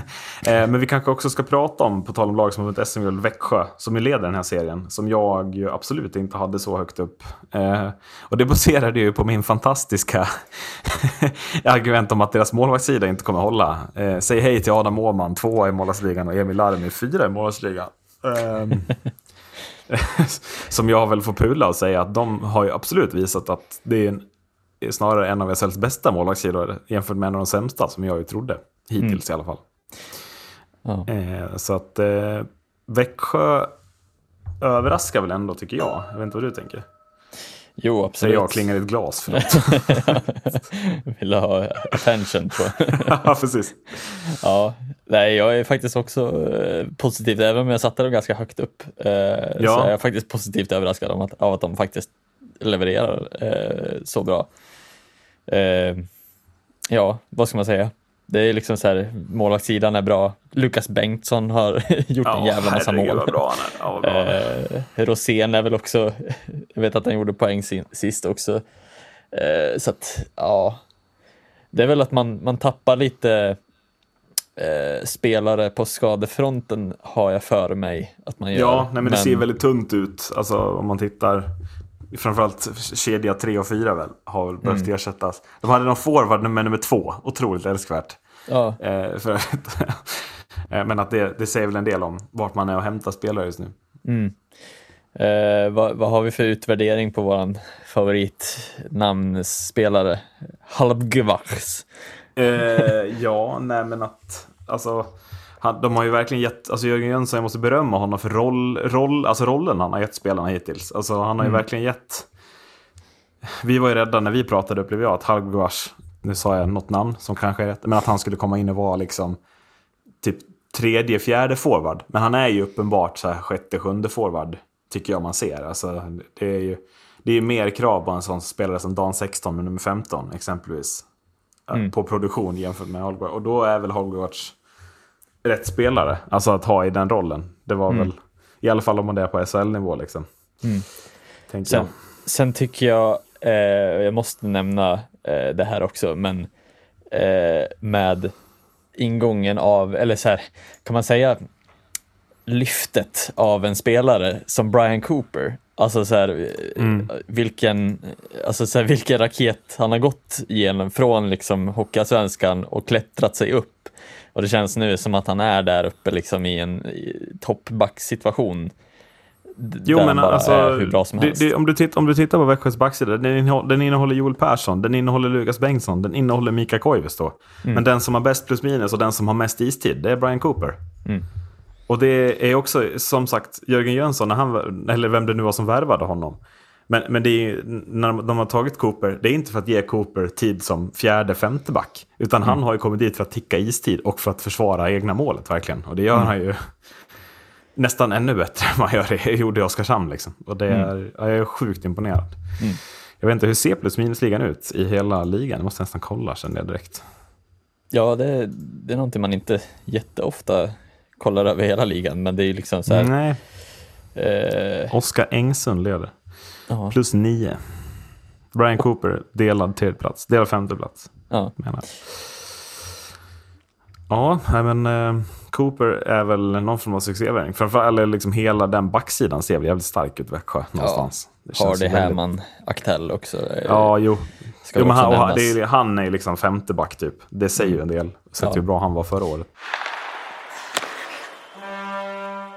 Eh, men vi kanske också ska prata om, på tal om lag som har vunnit SM-guld, Växjö, som ju leder den här serien, som jag ju absolut inte hade så högt upp. Eh, och det baserade ju på min fantastiska (laughs) argument om att deras målvaktssida inte kommer hålla. Eh, säg hej till Adam Åhman, tvåa i målvaktsligan och Emil Larmi, fyra i målvaktsligan. Ehm, (laughs) (laughs) Som jag väl får pula och säga att de har ju absolut visat att det är, en, är snarare en av SHLs bästa målvaktssidor jämfört med en av de sämsta som jag ju trodde. Hittills i alla fall. Ja. Eh, så att eh, Växjö överraskar väl ändå tycker jag. Jag vet inte vad du tänker. Jo, absolut. jag och klingar i ett glas. Förlåt. (laughs) Vill ha attention på. (laughs) ja, precis. ja, nej, jag är faktiskt också eh, positivt, även om jag satte dem ganska högt upp, eh, så är jag faktiskt positivt överraskad om att, av att de faktiskt levererar eh, så bra. Eh, ja, vad ska man säga? Det är liksom så här, målvaktssidan är bra. Lukas Bengtsson har (laughs) gjort en jävla massa mål. bra. Ja, bra. Eh, Rosén är väl också, (laughs) jag vet att han gjorde poäng sin, sist också. Eh, så att, ja. Det är väl att man, man tappar lite eh, spelare på skadefronten har jag för mig att man gör. Ja, nej, men det ser väldigt tunt ut. Alltså om man tittar. Framförallt kedja 3 och 4 väl, har väl behövt Mm. ersättas. De hade någon forward med nummer 2, otroligt älskvärt. Ja, Eh, för, (laughs) eh, men att det, det säger väl en del om vart man är och hämtar spelare just nu. eh, vad, vad har vi för utvärdering på våran favoritnamnspelare? Halbgevachs. Eh, ja, nej men att, alltså, han, de har ju verkligen gett, alltså Jörgen Jönsson, jag måste berömma honom för roll, roll, alltså rollen han har gett spelarna hittills. Alltså han har ju verkligen gett, vi var ju rädda när vi pratade upplevde jag att Halgvars, nu sa jag något namn som kanske är rätt, men att han skulle komma in och vara liksom typ tredje, fjärde forward. Men han är ju uppenbart så här sjätte, sjunde forward, tycker jag man ser. Alltså, det är ju det är mer krav på en sån spelare som Dan 16 med nummer 15 exempelvis. eh, På produktion jämfört med Holgård. Och då är väl Holgårds rätt spelare. Alltså att ha i den rollen. Det var väl, i alla fall om man är på SHL-nivå liksom. Tänker Sen, sen tycker jag, eh, jag måste nämna eh, det här också, men eh, med ingången av, eller så här, kan man säga lyftet av en spelare som Brian Cooper. Alltså så här, eh, vilken, alltså så här, vilken raket han har gått igenom från liksom Hockeyallsvenskan och klättrat sig upp. Och det känns nu som att han är där uppe liksom i en toppbacksituation. Jo, men alltså, är hur bra som det, det, om, du titt, om du tittar på Växjös backsida, den, innehåller, den innehåller Joel Persson, den innehåller Lukas Bengtsson, den innehåller Mika Koivisto. Mm. Men den som har bäst plus minus och den som har mest istid, det är Brian Cooper. Mm. Och det är också, som sagt, Jörgen Jönsson, när han, eller vem det nu var som värvade honom. Men, men det är, när de har tagit Cooper, det är inte för att ge Cooper tid som fjärde, femte back. Utan han har ju kommit dit för att ticka istid och för att försvara egna målet verkligen. Och det gör han ju nästan ännu bättre (laughs) än vad han gör, gjorde i Oskarshamn. Liksom. Och det är, ja, jag är sjukt imponerad. Jag vet inte, hur ser plus minus-ligan ut i hela ligan? Jag måste nästan kolla känner jag direkt. Ja, det, det är någonting man inte jätteofta kollar över hela ligan, men det är liksom så här. Nej, Eh, Oskar Engsund leder. Ja, Plus nio. Brian Cooper delad tredje plats. Delad femte plats. ja. Menar. Ja, men eh, Cooper är väl någon form av succévärvning. Framförallt, eller liksom hela den backsidan ser väl jävligt stark ut Växjö någonstans. Det känns Hardy väldigt- Herman Aktell också. eh, Ja, jo. Ska jo men han, han, det är, han är liksom femte back typ. Det säger ju en del. Sett Ja. hur bra han var förra året.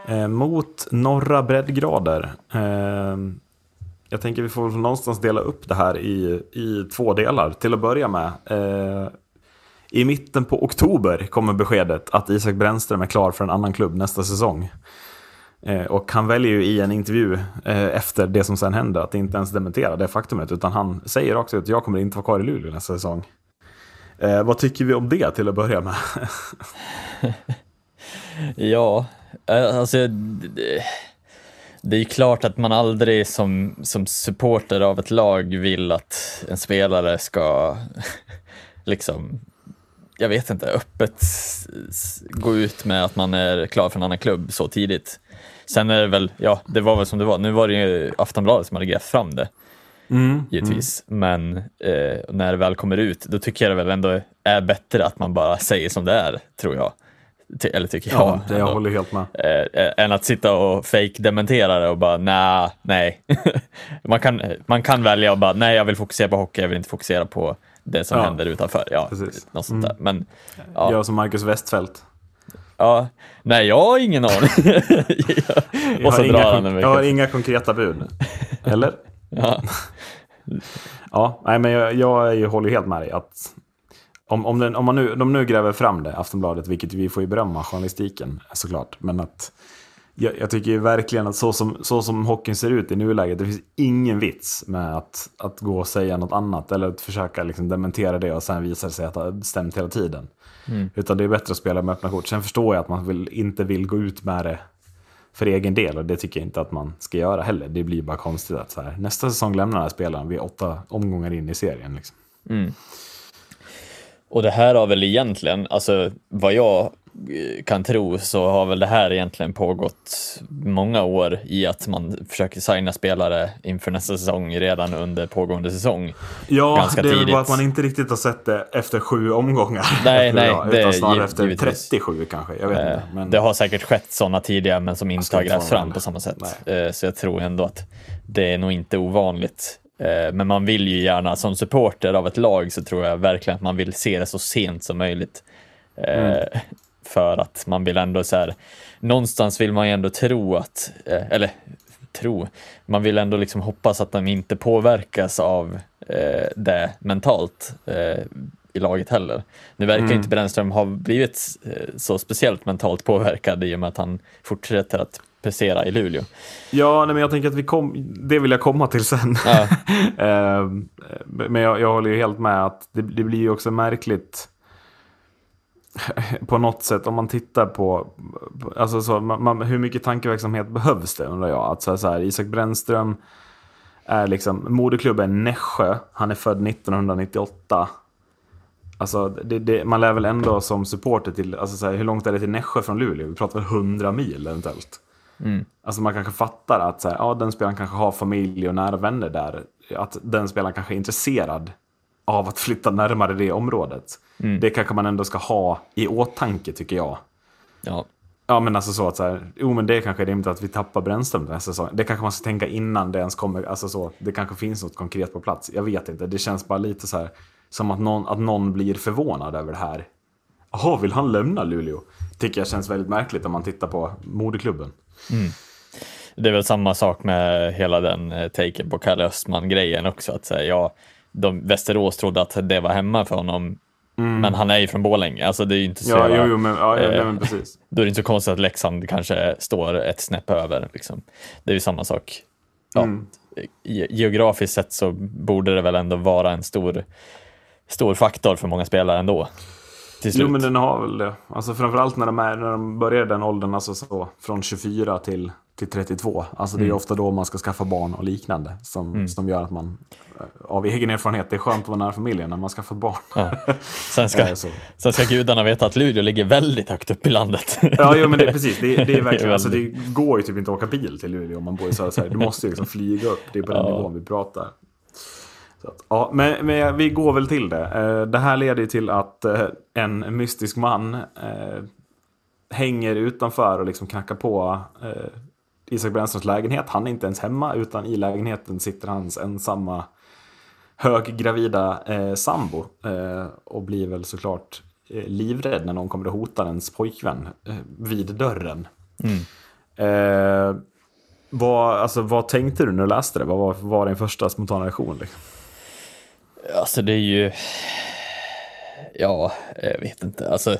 Eh, mot norra breddgrader. Eh, jag tänker vi får någonstans dela upp det här i, i två delar. Till att börja med. Eh, I mitten på oktober kommer beskedet att Isak Brännström är klar för en annan klubb nästa säsong. Eh, och han väljer ju i en intervju eh, efter det som sen händer att inte ens dementera det faktumet. Utan han säger rakt ut att jag kommer inte vara kvar i Luleå nästa säsong. Eh, vad tycker vi om det till att börja med? (laughs) (laughs) Ja, eh, alltså det, det är klart att man aldrig som, som supporter av ett lag vill att en spelare ska (laughs) liksom, jag vet inte, öppet gå ut med att man är klar för en annan klubb så tidigt. Sen är det väl, ja, det var väl som det var. Nu var det ju Aftonbladet som hade grävt fram det. givetvis. Men eh, när det väl kommer ut, då tycker jag det väl ändå är bättre att man bara säger som det är, tror jag. Ty- eller tycker jag. Ja, det jag håller helt med. Eh, än att sitta och fake-dementera det och bara nah, nej. (laughs) man, kan, man kan välja och bara nej, jag vill fokusera på hockey, jag vill inte fokusera på det som Ja, händer utanför. Ja, precis. Mm. något sånt där. Men ja, Jag som Marcus Westfeldt. ja, nej, jag har ingen aning. (laughs) Jag och så har, inga, jag har inga konkreta bud. Eller? (laughs) Ja. Ja, nej, men jag, jag ju- håller helt med dig. Att om, om, den, om man nu, de nu gräver fram det, Aftonbladet, vilket vi får ju berömma journalistiken såklart. Men att jag, jag tycker ju verkligen att så som, så som hockeyn ser ut i nuläget, det finns ingen vits med att, att gå och säga något annat. Eller att försöka liksom dementera det och sen visar det sig att det har stämt hela tiden. Utan det är bättre att spela med öppna kort. Sen förstår jag att man vill, inte vill gå ut med det för egen del och det tycker jag inte att man ska göra heller. Det blir bara konstigt att så här, nästa säsong lämnar den här spelaren, vi är åtta omgångar in i serien. Liksom. Och det här har väl egentligen, alltså vad jag eh, kan tro så har väl det här egentligen pågått många år i att man försöker signa spelare inför nästa säsong redan under pågående säsong. Ja, Ganska det är tidigt. bara att man inte riktigt har sett det efter sju omgångar. Nej, nej, jag, det utan snarare efter givetvis. 37 kanske. Jag vet Eh, inte. Men... Det har säkert skett sådana tidigare men som inte har grävts fram på samma sätt. Nej. Eh, Så jag tror ändå att det är nog inte ovanligt. Eh, Men man vill ju gärna, som supporter av ett lag så tror jag verkligen att man vill se det så sent som möjligt. Eh, Mm. För att man vill ändå så här, någonstans vill man ju ändå tro att, eh, eller tro, man vill ändå liksom hoppas att de inte påverkas av det mentalt i laget heller. Nu verkar Mm. inte Brännström ha blivit så speciellt mentalt påverkad i och med att han fortsätter att prestera i Luleå. Ja, nej, men jag tänker att vi kom... det vill jag komma till sen. Ja. (laughs) Eh, men jag, jag håller ju helt med att det, det blir ju också märkligt (laughs) på något sätt om man tittar på, alltså så, man, man, hur mycket tankeverksamhet behövs det undrar jag. Att så här, så här, Isak Brännström är liksom, moderklubben Nässjö, han är född 1998. Alltså, det, det, man lär väl ändå som supporter till, alltså så här, hur långt är det till Nässjö från Luleå? Vi pratar väl 100 mil eventuellt. Alltså man kanske fattar att så här, ja, den spelaren kanske har familj och nära vänner där. Att den spelaren kanske är intresserad av att flytta närmare det området. Det kanske man ändå ska ha i åtanke tycker jag. Ja. Ja men alltså så att så här, jo men det kanske är rimligt att vi tappar Brännström den här säsongen. Det kanske man ska tänka innan det ens kommer, alltså så, det kanske finns något konkret på plats. Jag vet inte, det känns bara lite så här som att någon, att någon blir förvånad över det här. Jaha, vill han lämna Luleå? Tycker jag känns väldigt märkligt om man tittar på moderklubben. Det är väl samma sak med hela den eh, taken på Kalle Östman-grejen också. Att säga, ja, de, Västerås trodde att det var hemma för honom, men han är ju från Borlänge. Alltså det är inte så Ja, jävla- jo, jo, men, ja, ja, eh, nej, men precis. (laughs) Då är det inte så konstigt att Leksand kanske står ett snäpp över. Liksom. Det är ju samma sak. Ja, Mm. ge- Geografiskt sett så borde det väl ändå vara en stor, stor faktor för många spelare ändå. Till slut. Jo, men den har väl det. Alltså framförallt när de, är, när de börjar den åldern, alltså så, från 24 till, till 32. Alltså det Mm. är ofta då man ska skaffa barn och liknande. Som, som gör att man, eh, av egen erfarenhet, det är skönt att vara nära familjen när man skaffar barn. Ja. Sen, ska, (laughs) Eh, så. sen ska gudarna veta att Luleå ligger väldigt högt upp i landet. Ja, jo, men det, precis. Det, (laughs) det är verkligen, alltså, det går ju typ inte att åka bil till Luleå om man bor i södra Sverige. Du måste ju liksom flyga upp. Det är på den Ja. nivån vi pratar. Att, ja, men, men vi går väl till det. Eh, Det här leder till att eh, en mystisk man eh, hänger utanför och liksom knackar på Isak Brännströms lägenhet. Han är inte ens hemma, utan i lägenheten sitter hans ensamma höggravida eh, sambo. Eh, och blir väl såklart eh, livrädd när någon kommer och hotar ens pojkvän eh, vid dörren. Eh, vad, alltså, vad tänkte du när du läste det? Vad var, var din första spontana reaktion? Liksom? Alltså det är ju... Ja, jag vet inte. Alltså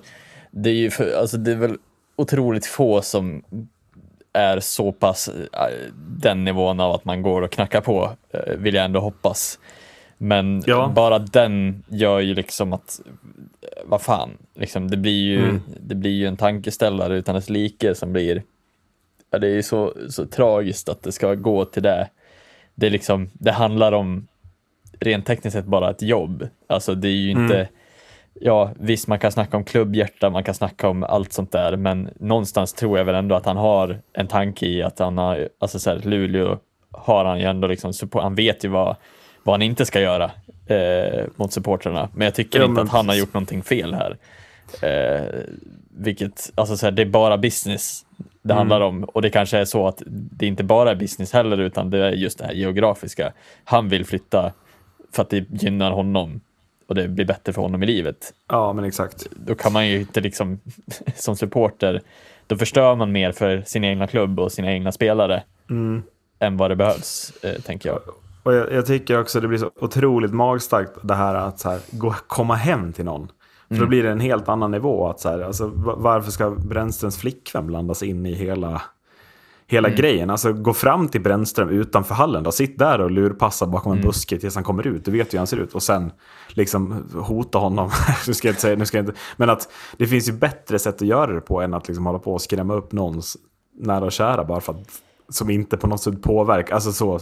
det är ju för, alltså det är väl otroligt få som är så pass äh, den nivån av att man går och knackar på, äh, vill jag ändå hoppas. Men Ja. bara den gör ju liksom att, äh, vad fan, liksom, det, blir ju, Mm. det blir ju en tankeställare utan dess like som blir, ja, det är ju så, så tragiskt att det ska gå till det. Det, är liksom, det handlar om rent tekniskt sett bara ett jobb. Alltså det är ju inte, ja visst man kan snacka om klubbhjärta, man kan snacka om allt sånt där, men någonstans tror jag väl ändå att han har en tanke i att han har, alltså så här, Luleå har han ju ändå liksom, han vet ju vad, vad han inte ska göra eh, mot supportrarna. Men jag tycker Ja, inte men att han har gjort någonting fel här. Eh, vilket, alltså så här, det är bara business det Mm. handlar om. Och det kanske är så att det inte bara är business heller, utan det är just det här geografiska. Han vill flytta för att det gynnar honom och det blir bättre för honom i livet. Ja, men exakt. Då kan man ju inte liksom, (laughs) som supporter, då förstör man mer för sin egna klubb och sina egna spelare Mm. än vad det behövs, eh, tänker jag. Och jag, jag tycker också det blir så otroligt magstarkt det här att så här, gå, komma hem till någon. För då blir det en helt annan nivå. Att så här, alltså, va- varför ska Brännströms flickvän blandas in i hela, hela grejen? Alltså gå fram till Brännström utanför hallen. Då. Sitt där och lurpassa bakom en buske tills han kommer ut. Du vet ju hur han ser ut. Och sen liksom hota honom. (laughs) nu ska jag inte säga, nu ska inte. Men att det finns ju bättre sätt att göra det på än att liksom hålla på och skrämma upp någons nära och kära bara för att som inte på något sätt påverkar. Alltså så,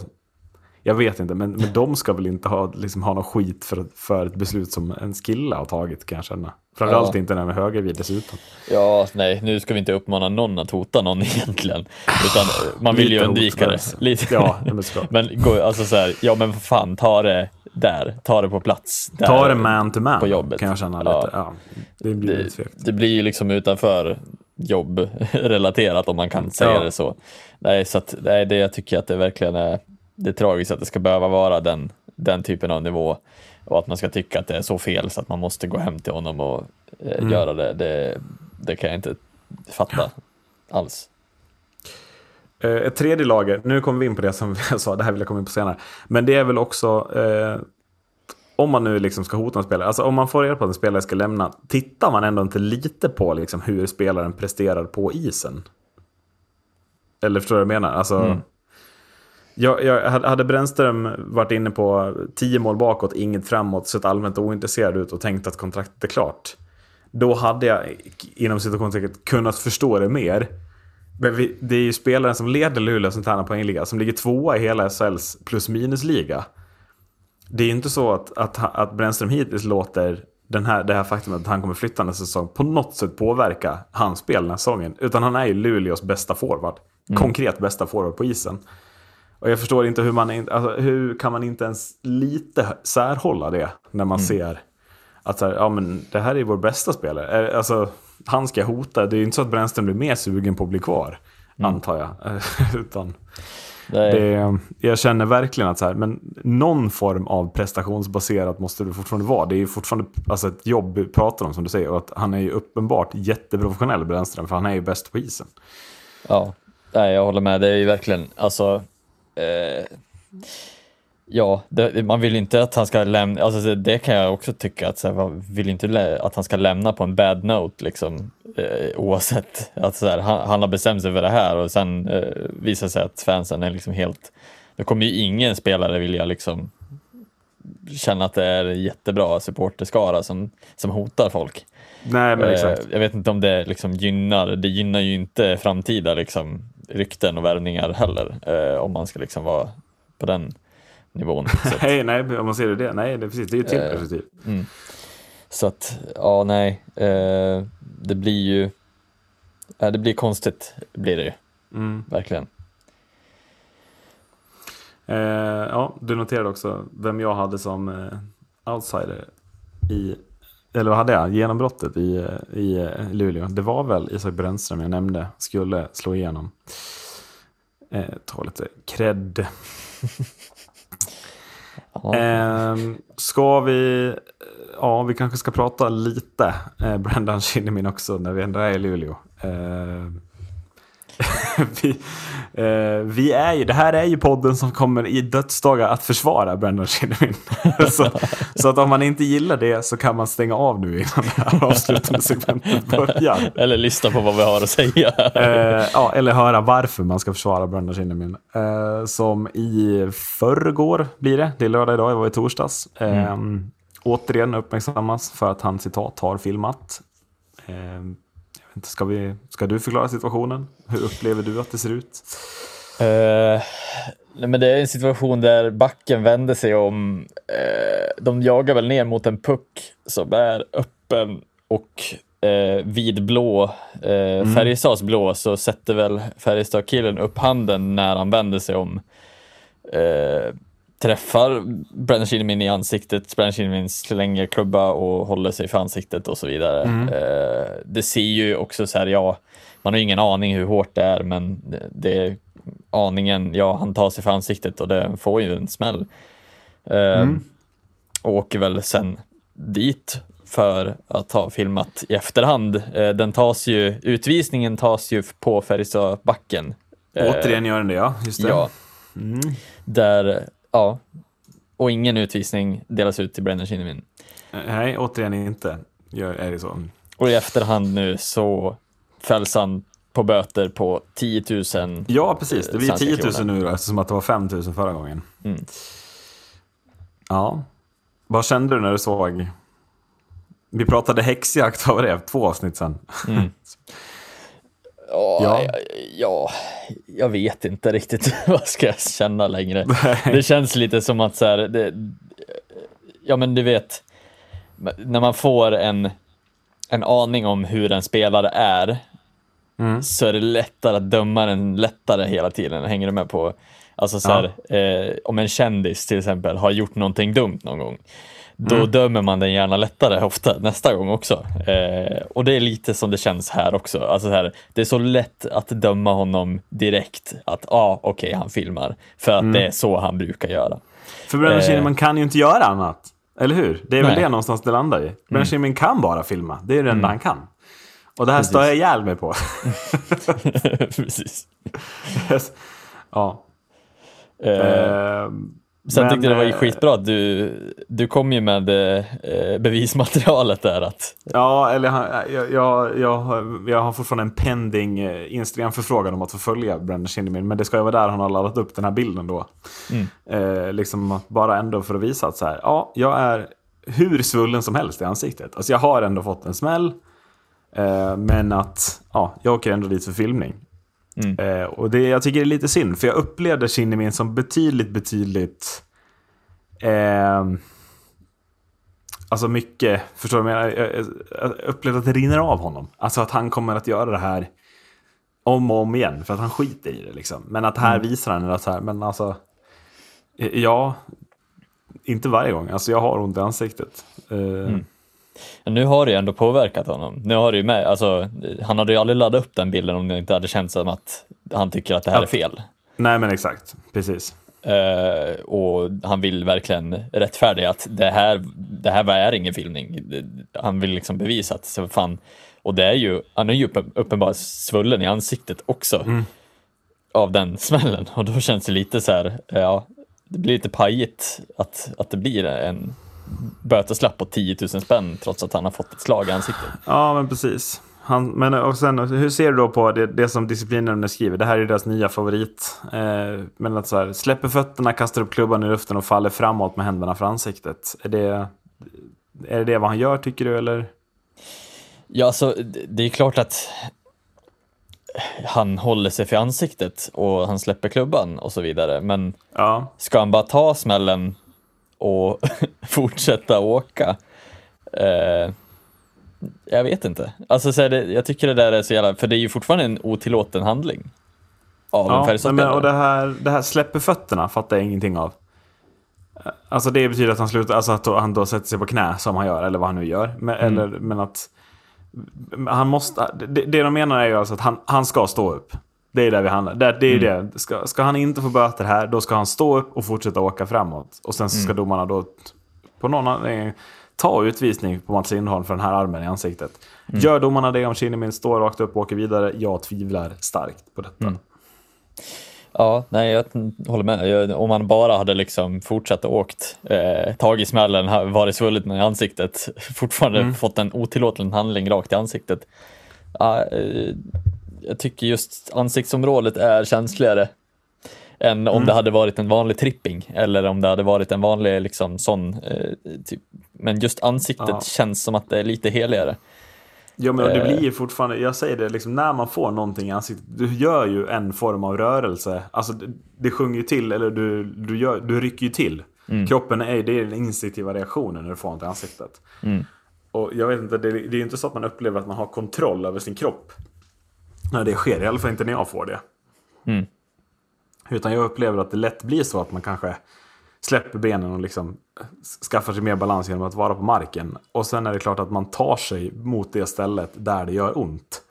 jag vet inte, men, men de ska väl inte ha, liksom, ha någon skit för, för ett beslut som en kille har tagit kan jag känna. Framförallt Ja. inte när de är högervid dessutom. Ja, nej, nu ska vi inte uppmana någon att hota någon (laughs) egentligen. Utan eh, man vill ju undvika det. Lite. Ja, men (laughs) men gå, alltså så här, ja men fan, ta det där. Ta det på plats. Där. Ta det man to man på jobbet. kan jag känna Ja. lite. Ja, det blir det, det blir ju liksom utanför jobbrelaterat (laughs) om man kan säga Ja. det så. Nej, så att, nej, det jag tycker att det verkligen är, det är tragiskt att det ska behöva vara den, den typen av nivå och att man ska tycka att det är så fel så att man måste gå hem till honom och eh, Mm. göra det. det. Det kan jag inte fatta alls. Eh, Ett tredje lager, nu kommer vi in på det som (laughs) jag sa, det här vill jag komma in på senare. Men det är väl också, eh, om man nu liksom ska hota en spelare, alltså om man får reda på att en spelare ska lämna, tittar man ändå inte lite på liksom hur spelaren presterar på isen? Eller förstår du vad jag menar? Alltså, jag, jag, hade Brännström varit inne på 10 mål bakåt, inget framåt, sett allmänt ointresserad ut och tänkt att kontraktet är klart. Då hade jag inom situationstecken kunnat förstå det mer. Men vi, det är ju spelaren som leder Luleå som tränar poängliga, som ligger tvåa i hela SHLs plus minus-liga. Det är ju inte så att, att, att Brännström hittills låter den här, det här faktumet att han kommer flytta nästa säsong på något sätt påverka hans spel den här säsongen. Utan han är ju Luleås bästa forward. Konkret bästa forward på isen. Och jag förstår inte hur man, in- alltså, hur kan man inte ens lite särhålla det när man ser att här, ja, men det här är vår bästa spelare. Alltså, han ska hota. Det är ju inte så att Brännström blir mer sugen på att bli kvar, antar jag. (laughs) Utan det, jag känner verkligen att så här, men någon form av prestationsbaserat måste det fortfarande vara. Det är ju fortfarande alltså, ett jobb vi pratar om, som du säger. Och att han är ju uppenbart jätteprofessionell, Brännström, för han är ju bäst på isen. Ja, nej, jag håller med. Det är ju verkligen, alltså, eh, ja, det, man vill inte att han ska lämna, alltså det, kan jag också tycka att så man vill inte att han ska lämna på en bad note liksom, eh, oavsett. Att så här, han, han har bestämt sig för det här och sen eh, visar sig att fansen är liksom helt, då kommer ju ingen spelare vilja liksom känna att det är jättebra supporterskara som, som hotar folk. Nej, men exakt. Eh, Jag vet inte om det liksom gynnar, det gynnar ju inte framtida liksom, rykten och värvningar heller. Eh, om man ska liksom vara på den nivån. (laughs) Nej, nej, om man ser det, nej, det är precis. Det är ju ett till Eh, perspektiv. så att ja, nej. Eh, det blir ju, ja, det blir konstigt, blir det ju. Mm. Verkligen. Eh, ja, du noterade också vem jag hade som eh, outsider i, eller vad hade jag, genombrottet i, eh, i eh, Luleå. Det var väl Isak Brännström jag nämnde skulle slå igenom. Eh, ta lite cred. (laughs) Ja. Eh, ska vi, ja vi kanske ska prata lite eh, Brendan Shinnimin också när vi ändå är i Luleå. Eh, (laughs) vi, eh, vi är ju, det här är ju podden som kommer i dödsdagar att försvara Brendan Shinnimin. (laughs) så, så att om man inte gillar det så kan man stänga av nu innan det här avslutande segmentet börjar. (laughs) Eller lyssna på vad vi har att säga. Eh, ja, eller höra varför man ska försvara Brendan Shinnimin. Eh, som i förrgår blir det. Det är lördag idag, jag var i torsdags. Eh, Återigen uppmärksammas för att han citat har filmat. Ska, vi, ska du förklara situationen? Hur upplever du att det ser ut? Eh, nej, men det är en situation där backen vänder sig om. Eh, de jagar väl ner mot en puck som är öppen och eh, vid blå, eh, Färjestads blå, så sätter väl Färjestad-killen upp handen när han vänder sig om. eh, träffar Brandon Kinnamin i ansiktet, Brandon Kinnamin slänger klubba och håller sig för ansiktet och så vidare. Eh, det ser ju också så här, ja, man har ingen aning hur hårt det är, men det- är aningen, ja, han tar sig för ansiktet och det får ju en smäll. Eh, Och åker väl sen dit för att ha filmat i efterhand. Eh, den tas ju, utvisningen tas ju på Färjestadbacken. Återigen gör den det, ja. Just det. Ja. Där, ja. Och ingen utvisning delas ut till Brendan Kinnamin. Eh, Nej, återigen inte. Gör, är det så. Och i efterhand nu så fälls han på böter på 10 000. Ja, precis. Det blir Svenska 10 000 kronor. nu då, eftersom att det var 5 000 förra gången. Mm. Ja. Vad kände du när du såg? Vi pratade häxjakt, vad var det? Två avsnitt sen. (laughs) Ja, Ja. ja. ja, jag vet inte riktigt (laughs) vad ska jag känna längre. Det känns lite som att så här, det, ja men du vet, när man får en, en aning om hur en spelare är, så är det lättare att döma den lättare hela tiden. Hänger du med på? Alltså så här, eh, om en kändis till exempel har gjort någonting dumt någon gång, då dömer man den gärna lättare ofta nästa gång också. Eh, och det är lite som det känns här också. Alltså så här, det är så lätt att döma honom direkt, att ja, ah, okej, han filmar, för att det är så han brukar göra. För Brennan Eh. Kinnaman kan ju inte göra annat. Eller hur? Det är väl Nej. det någonstans det landar i. Brennan Kinnaman kan bara filma. Det är det enda han kan. Och det här Precis. stör jag ihjäl mig på. (laughs) Precis. (laughs) ja. Eh, Eh, Sen men, tyckte jag det var eh, skitbra att du, du kom ju med eh, bevismaterialet där att Ja, eller jag, jag, jag, har- jag har fortfarande en pending eh, Instagram-förfrågan om att få följa Brendan Shinnimin. Men det ska ju vara där han har laddat upp den här bilden då. Eh, liksom bara ändå för att visa att så här, ja, jag är hur svullen som helst i ansiktet. Alltså jag har ändå fått en smäll. Eh, men att, ja, jag åker ändå dit för filmning. Eh, och det, jag tycker det är lite synd, för jag upplevde Shinnimin som betydligt, betydligt... Eh, Alltså mycket, förstår du vad jag menar? Jag, upplevde att det rinner av honom. Alltså att han kommer att göra det här om och om igen. För att han skiter i det liksom. Men att här visar han att så här, men alltså. eh, Ja, inte varje gång. Alltså jag har ont i ansiktet. Eh, Men nu har det ju ändå påverkat honom. Nu har det ju med, alltså, han hade ju aldrig laddat upp den bilden om det inte hade känts som att han tycker att det här är Att- fel. Nej men exakt, precis. Eh, och han vill verkligen rättfärdiga att det här, det här är ingen filmning. Han vill liksom bevisa att, så fan, och det är ju, han är ju uppen, uppenbart svullen i ansiktet också av den smällen. Och då känns det lite så här, ja, det blir lite pajigt att, att det blir en böteslapp på 10 000 spänn trots att han har fått ett slag i ansiktet. Ja men precis. Han, men och sen, hur ser du då på det, det som disciplinnämnden skriver? Det här är deras nya favorit. Eh, men att så här, släpper fötterna, kastar upp klubban i luften och faller framåt med händerna för ansiktet. Är det, är det vad han gör tycker du eller? Ja, alltså det- det är klart att han håller sig för ansiktet och han släpper klubban och så vidare. Men Ja, ska han bara ta smällen och (laughs) fortsätta åka? Eh, jag vet inte. Alltså, så det, jag tycker det där är så jävla, för det är ju fortfarande en otillåten handling. Av en ja men, Färjestadspelare. och det här, det här släpper fötterna fattar jag ingenting av. Alltså det betyder att han slutar, alltså att han då sätter sig på knä som han gör, eller vad han nu gör. Men, eller, men att han måste, det, det de menar är ju alltså att han, han ska stå upp. Det är där vi handlar. Det, det är Mm. det. Ska, ska han inte få böter här, då ska han stå upp och fortsätta åka framåt. Och sen så Mm. ska domarna då på någon anledning ta utvisning på Mats Lindholm för den här armen i ansiktet. Mm. Gör domarna det om Kinnamin står rakt upp och åker vidare? Jag tvivlar starkt på detta. Mm. Ja, nej, jag håller med. Jag, om man bara hade liksom fortsatt och åkt, eh, tagit smällen, varit svullen i ansiktet, (laughs) fortfarande Mm. fått en otillåten handling rakt i ansiktet. Eh, jag tycker just ansiktsområdet är känsligare än Mm. om det hade varit en vanlig tripping eller om det hade varit en vanlig liksom sån. Eh, typ. Men just ansiktet Ja. känns som att det är lite heligare. Ja men det Eh. blir ju fortfarande, jag säger det, liksom, när man får någonting i ansiktet, du gör ju en form av rörelse. Alltså det, det sjunger ju till, eller du, du, gör, du rycker ju till. Kroppen är, det är den instinktiva reaktionen när du får något i ansiktet. Och jag vet inte, det, det är ju inte så att man upplever att man har kontroll över sin kropp. När det sker, i alla fall inte när jag får det. Utan jag upplever att det lätt blir så att man kanske släpper benen och liksom skaffar sig mer balans genom att vara på marken. Och sen är det klart att man tar sig mot det stället där det gör ont.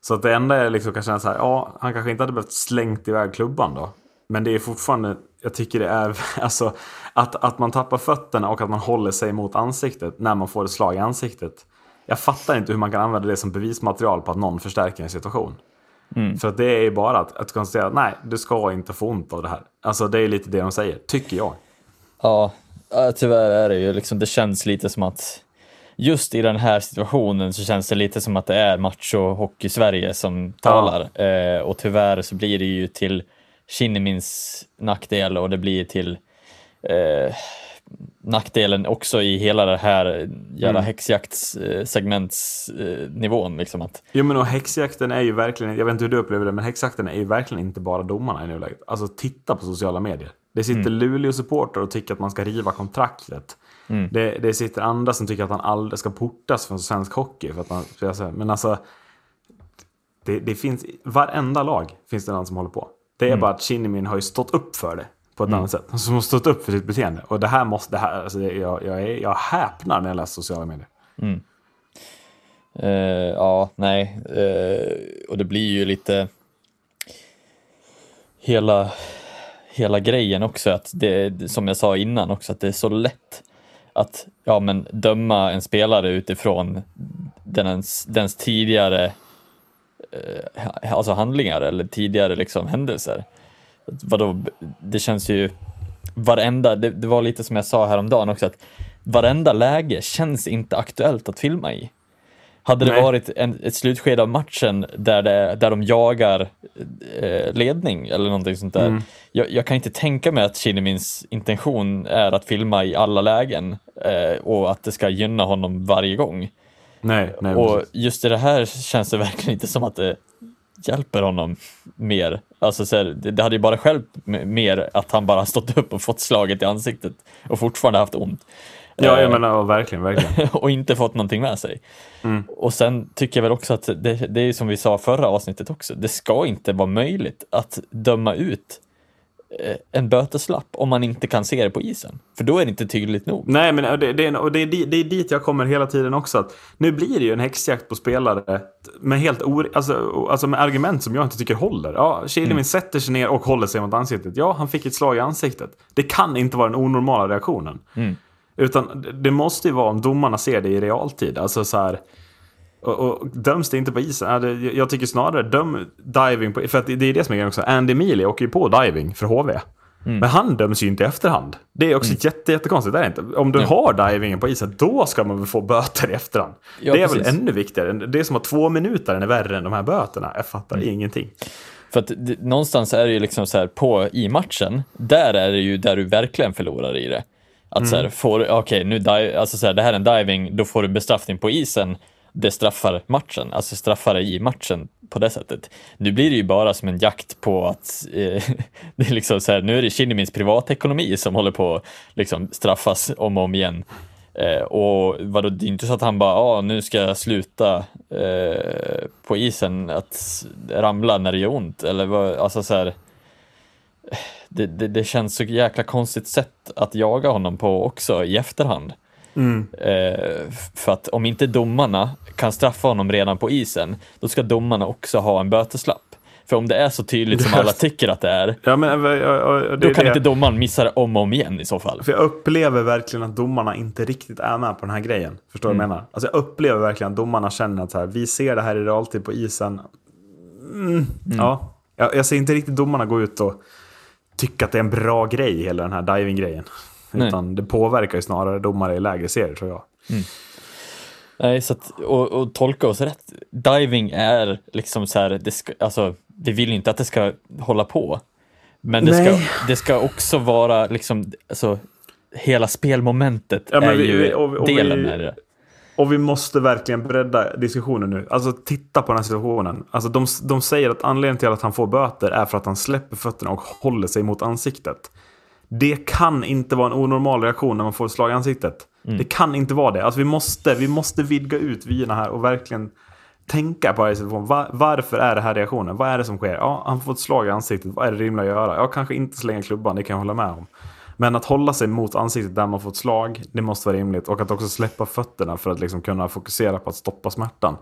Så att det enda är liksom kan känna så här, ja, han kanske inte hade behövt slängt iväg klubban då. Men det är fortfarande, jag tycker det är, (laughs) alltså att, att man tappar fötterna och att man håller sig mot ansiktet när man får ett slag i ansiktet. Jag fattar inte hur man kan använda det som bevismaterial på att någon förstärker en situation. För att det är ju bara att, att konstatera att nej, du ska inte få ont av det här. Alltså det är lite det de säger, tycker jag. Ja, ja, tyvärr är det ju liksom, det känns lite som att just i den här situationen så känns det lite som att det är macho hockey Sverige som talar. Eh, och tyvärr så blir det ju till Kinnimins nackdel och det blir till eh, nackdelen också i hela det här jävla häxjaktssegmentsnivån. Liksom att, Jo men och häxjakten är ju verkligen, jag vet inte hur du upplever det, men häxjakten är ju verkligen inte bara domarna i nuläget. Alltså titta på sociala medier. Det sitter Luleå-supportrar och tycker att man ska riva kontraktet. Det, det sitter andra som tycker att han aldrig ska portas från svensk hockey. För att man, för säger, men alltså, det, det finns, varenda lag finns det någon som håller på. Det är bara att Kinnimin har ju stått upp för det på ett annat sätt. Som har stått upp för sitt beteende. Och det här måste, det här, alltså, jag, jag, är, jag häpnar när jag läser sociala medier. eh, ja, nej, eh, och det blir ju lite hela, hela grejen också, att det, som jag sa innan också, att det är så lätt att ja, men döma en spelare utifrån dens, dens tidigare eh, alltså handlingar eller tidigare liksom händelser. Vadå, det känns ju varenda, det, det var lite som jag sa häromdagen också, att varenda läge känns inte aktuellt att filma i. Hade det Nej. varit en, ett slutskede av matchen där, det, där de jagar eh, ledning eller någonting sånt där. Mm. Jag, jag kan inte tänka mig att Kinnimins intention är att filma i alla lägen eh, och att det ska gynna honom varje gång. Nej, nej. Och precis. just i det här känns det verkligen inte som att det hjälper honom mer. Alltså så här, det, hade ju bara hjälpt mer att han bara (laughs) stått upp och fått slaget i ansiktet och fortfarande haft ont. Ja, Eh, jag menar ja, verkligen, verkligen. (laughs) och inte fått någonting med sig. Mm. Och sen tycker jag väl också att det, det är som vi sa förra avsnittet också, det ska inte vara möjligt att döma ut eh, en böteslapp om man inte kan se det på isen. För då är det inte tydligt nog. Nej, men det, det, och det, är det är dit jag kommer hela tiden också. Att nu blir det ju en häxjakt på spelare med, helt or, alltså, alltså med argument som jag inte tycker håller. Ja, Kihlmin Mm. sätter sig ner och håller sig mot ansiktet. Ja, han fick ett slag i ansiktet. Det kan inte vara den onormala reaktionen. Mm. Utan det- det måste ju vara om domarna ser det i realtid. Alltså så här... Och, och döms det inte på isen? Jag tycker snarare döm diving på... För att det, är det som är grejen också. Andy Mealy åker ju på diving för HV. Mm. Men han döms ju inte i efterhand. Det är också jätte, jättekonstigt. Är det inte. Om du har divingen på isen, då ska man väl få böter i efterhand. Ja, det är precis. väl ännu viktigare. Det är som att två minuter är värre än de här böterna. Jag fattar Mm. ingenting. För att det, någonstans är det ju liksom så här på i matchen, där är det ju där du verkligen förlorar i det. Att så här, får, okej, nu di- alltså så här, det här är en diving, då får du bestraffning på isen. Det straffar matchen, alltså straffar i matchen på det sättet. Nu blir det ju bara som en jakt på att eh, (laughs) det är liksom så här, nu är det Kinnimins privatekonomi som håller på att liksom straffas om och om igen. Eh, och vadå, det är inte så att han bara, ah, nu ska jag sluta eh, på isen att ramla när det gör ont. Eller vad, alltså så här, eh, det, det, det känns så jäkla konstigt sätt att jaga honom på också i efterhand. Eh, f- för att om inte domarna kan straffa honom redan på isen, då ska domarna också ha en böteslapp. För om det är så tydligt som (laughs) alla tycker att det är, Ja, men, ja, ja, det då kan det. inte domaren missa det om och om igen i så fall. För jag upplever verkligen att domarna inte riktigt är med på den här grejen. Förstår du vad jag menar? Alltså jag upplever verkligen att domarna känner att så här, vi ser det här i realtid på isen. Mm, Ja, jag, jag ser inte riktigt domarna gå ut och tycka att det är en bra grej, hela den här diving-grejen. Nej. Utan det påverkar ju snarare domare i lägre serier, tror jag. Nej, så att, och, och tolka oss rätt. Diving är liksom så här, det ska, alltså, vi vill inte att det ska hålla på. Men det, ska, det ska också vara liksom, alltså, hela spelmomentet Ja, är vi- ju och och delen med det. Och vi måste verkligen bredda diskussionen nu. Alltså titta på den här situationen. Alltså de, de säger att anledningen till att han får böter är för att han släpper fötterna och håller sig mot ansiktet. Det kan inte vara en onormal reaktion när man får ett slag i ansiktet. Det kan inte vara det. Alltså vi måste, vi måste vidga ut vyerna här och verkligen tänka på varje situation. Va- varför är det här reaktionen? Vad är det som sker? Ja, han får ett slag i ansiktet. Vad är det rimligt att göra? Ja, kanske inte slänga klubban, det kan jag hålla med om. Men att hålla sig mot ansiktet där man får ett slag, det måste vara rimligt. Och att också släppa fötterna för att liksom kunna fokusera på att stoppa smärtan.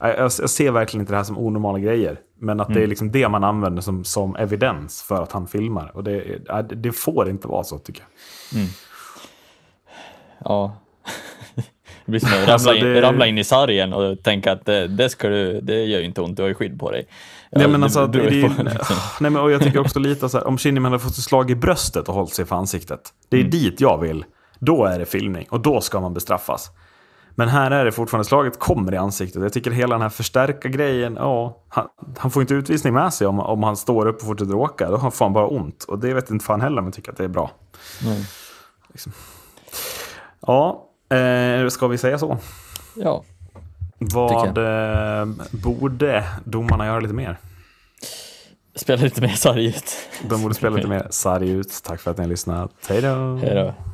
Jag, jag, ser verkligen inte det här som onormala grejer. Men att det är liksom det man använder som, som evidens för att han filmar. Och det, det- får inte vara så tycker jag. Ja. (laughs) Det blir som att ramla, Alltså, in, det- ramla in i sargen och tänka att det, det, ska du, det gör ju inte ont, du har ju skydd på dig. Nej, men alltså, det, beror det, ju är- på, liksom. nej, men, och jag tycker också lite så här, om Kinnaman hade fått ett slag i bröstet och hållit sig för ansiktet. Det är dit jag vill. Då är det filmning och då ska man bestraffas. Men här är det fortfarande, slaget kommer i ansiktet. Jag tycker hela den här förstärka grejen, ja, han, han får inte utvisning med sig om, om han står upp och fortsätter åka. Då får han bara ont. Och det vet inte fan heller om jag tycker att det är bra. Nej. Liksom. Ja, eh, ska vi säga så? Ja. Vad eh, borde domarna göra lite mer? Spela lite mer sarg ut. De borde spela lite mer sarg ut. Tack för att ni har lyssnat. Hej då! Hej då.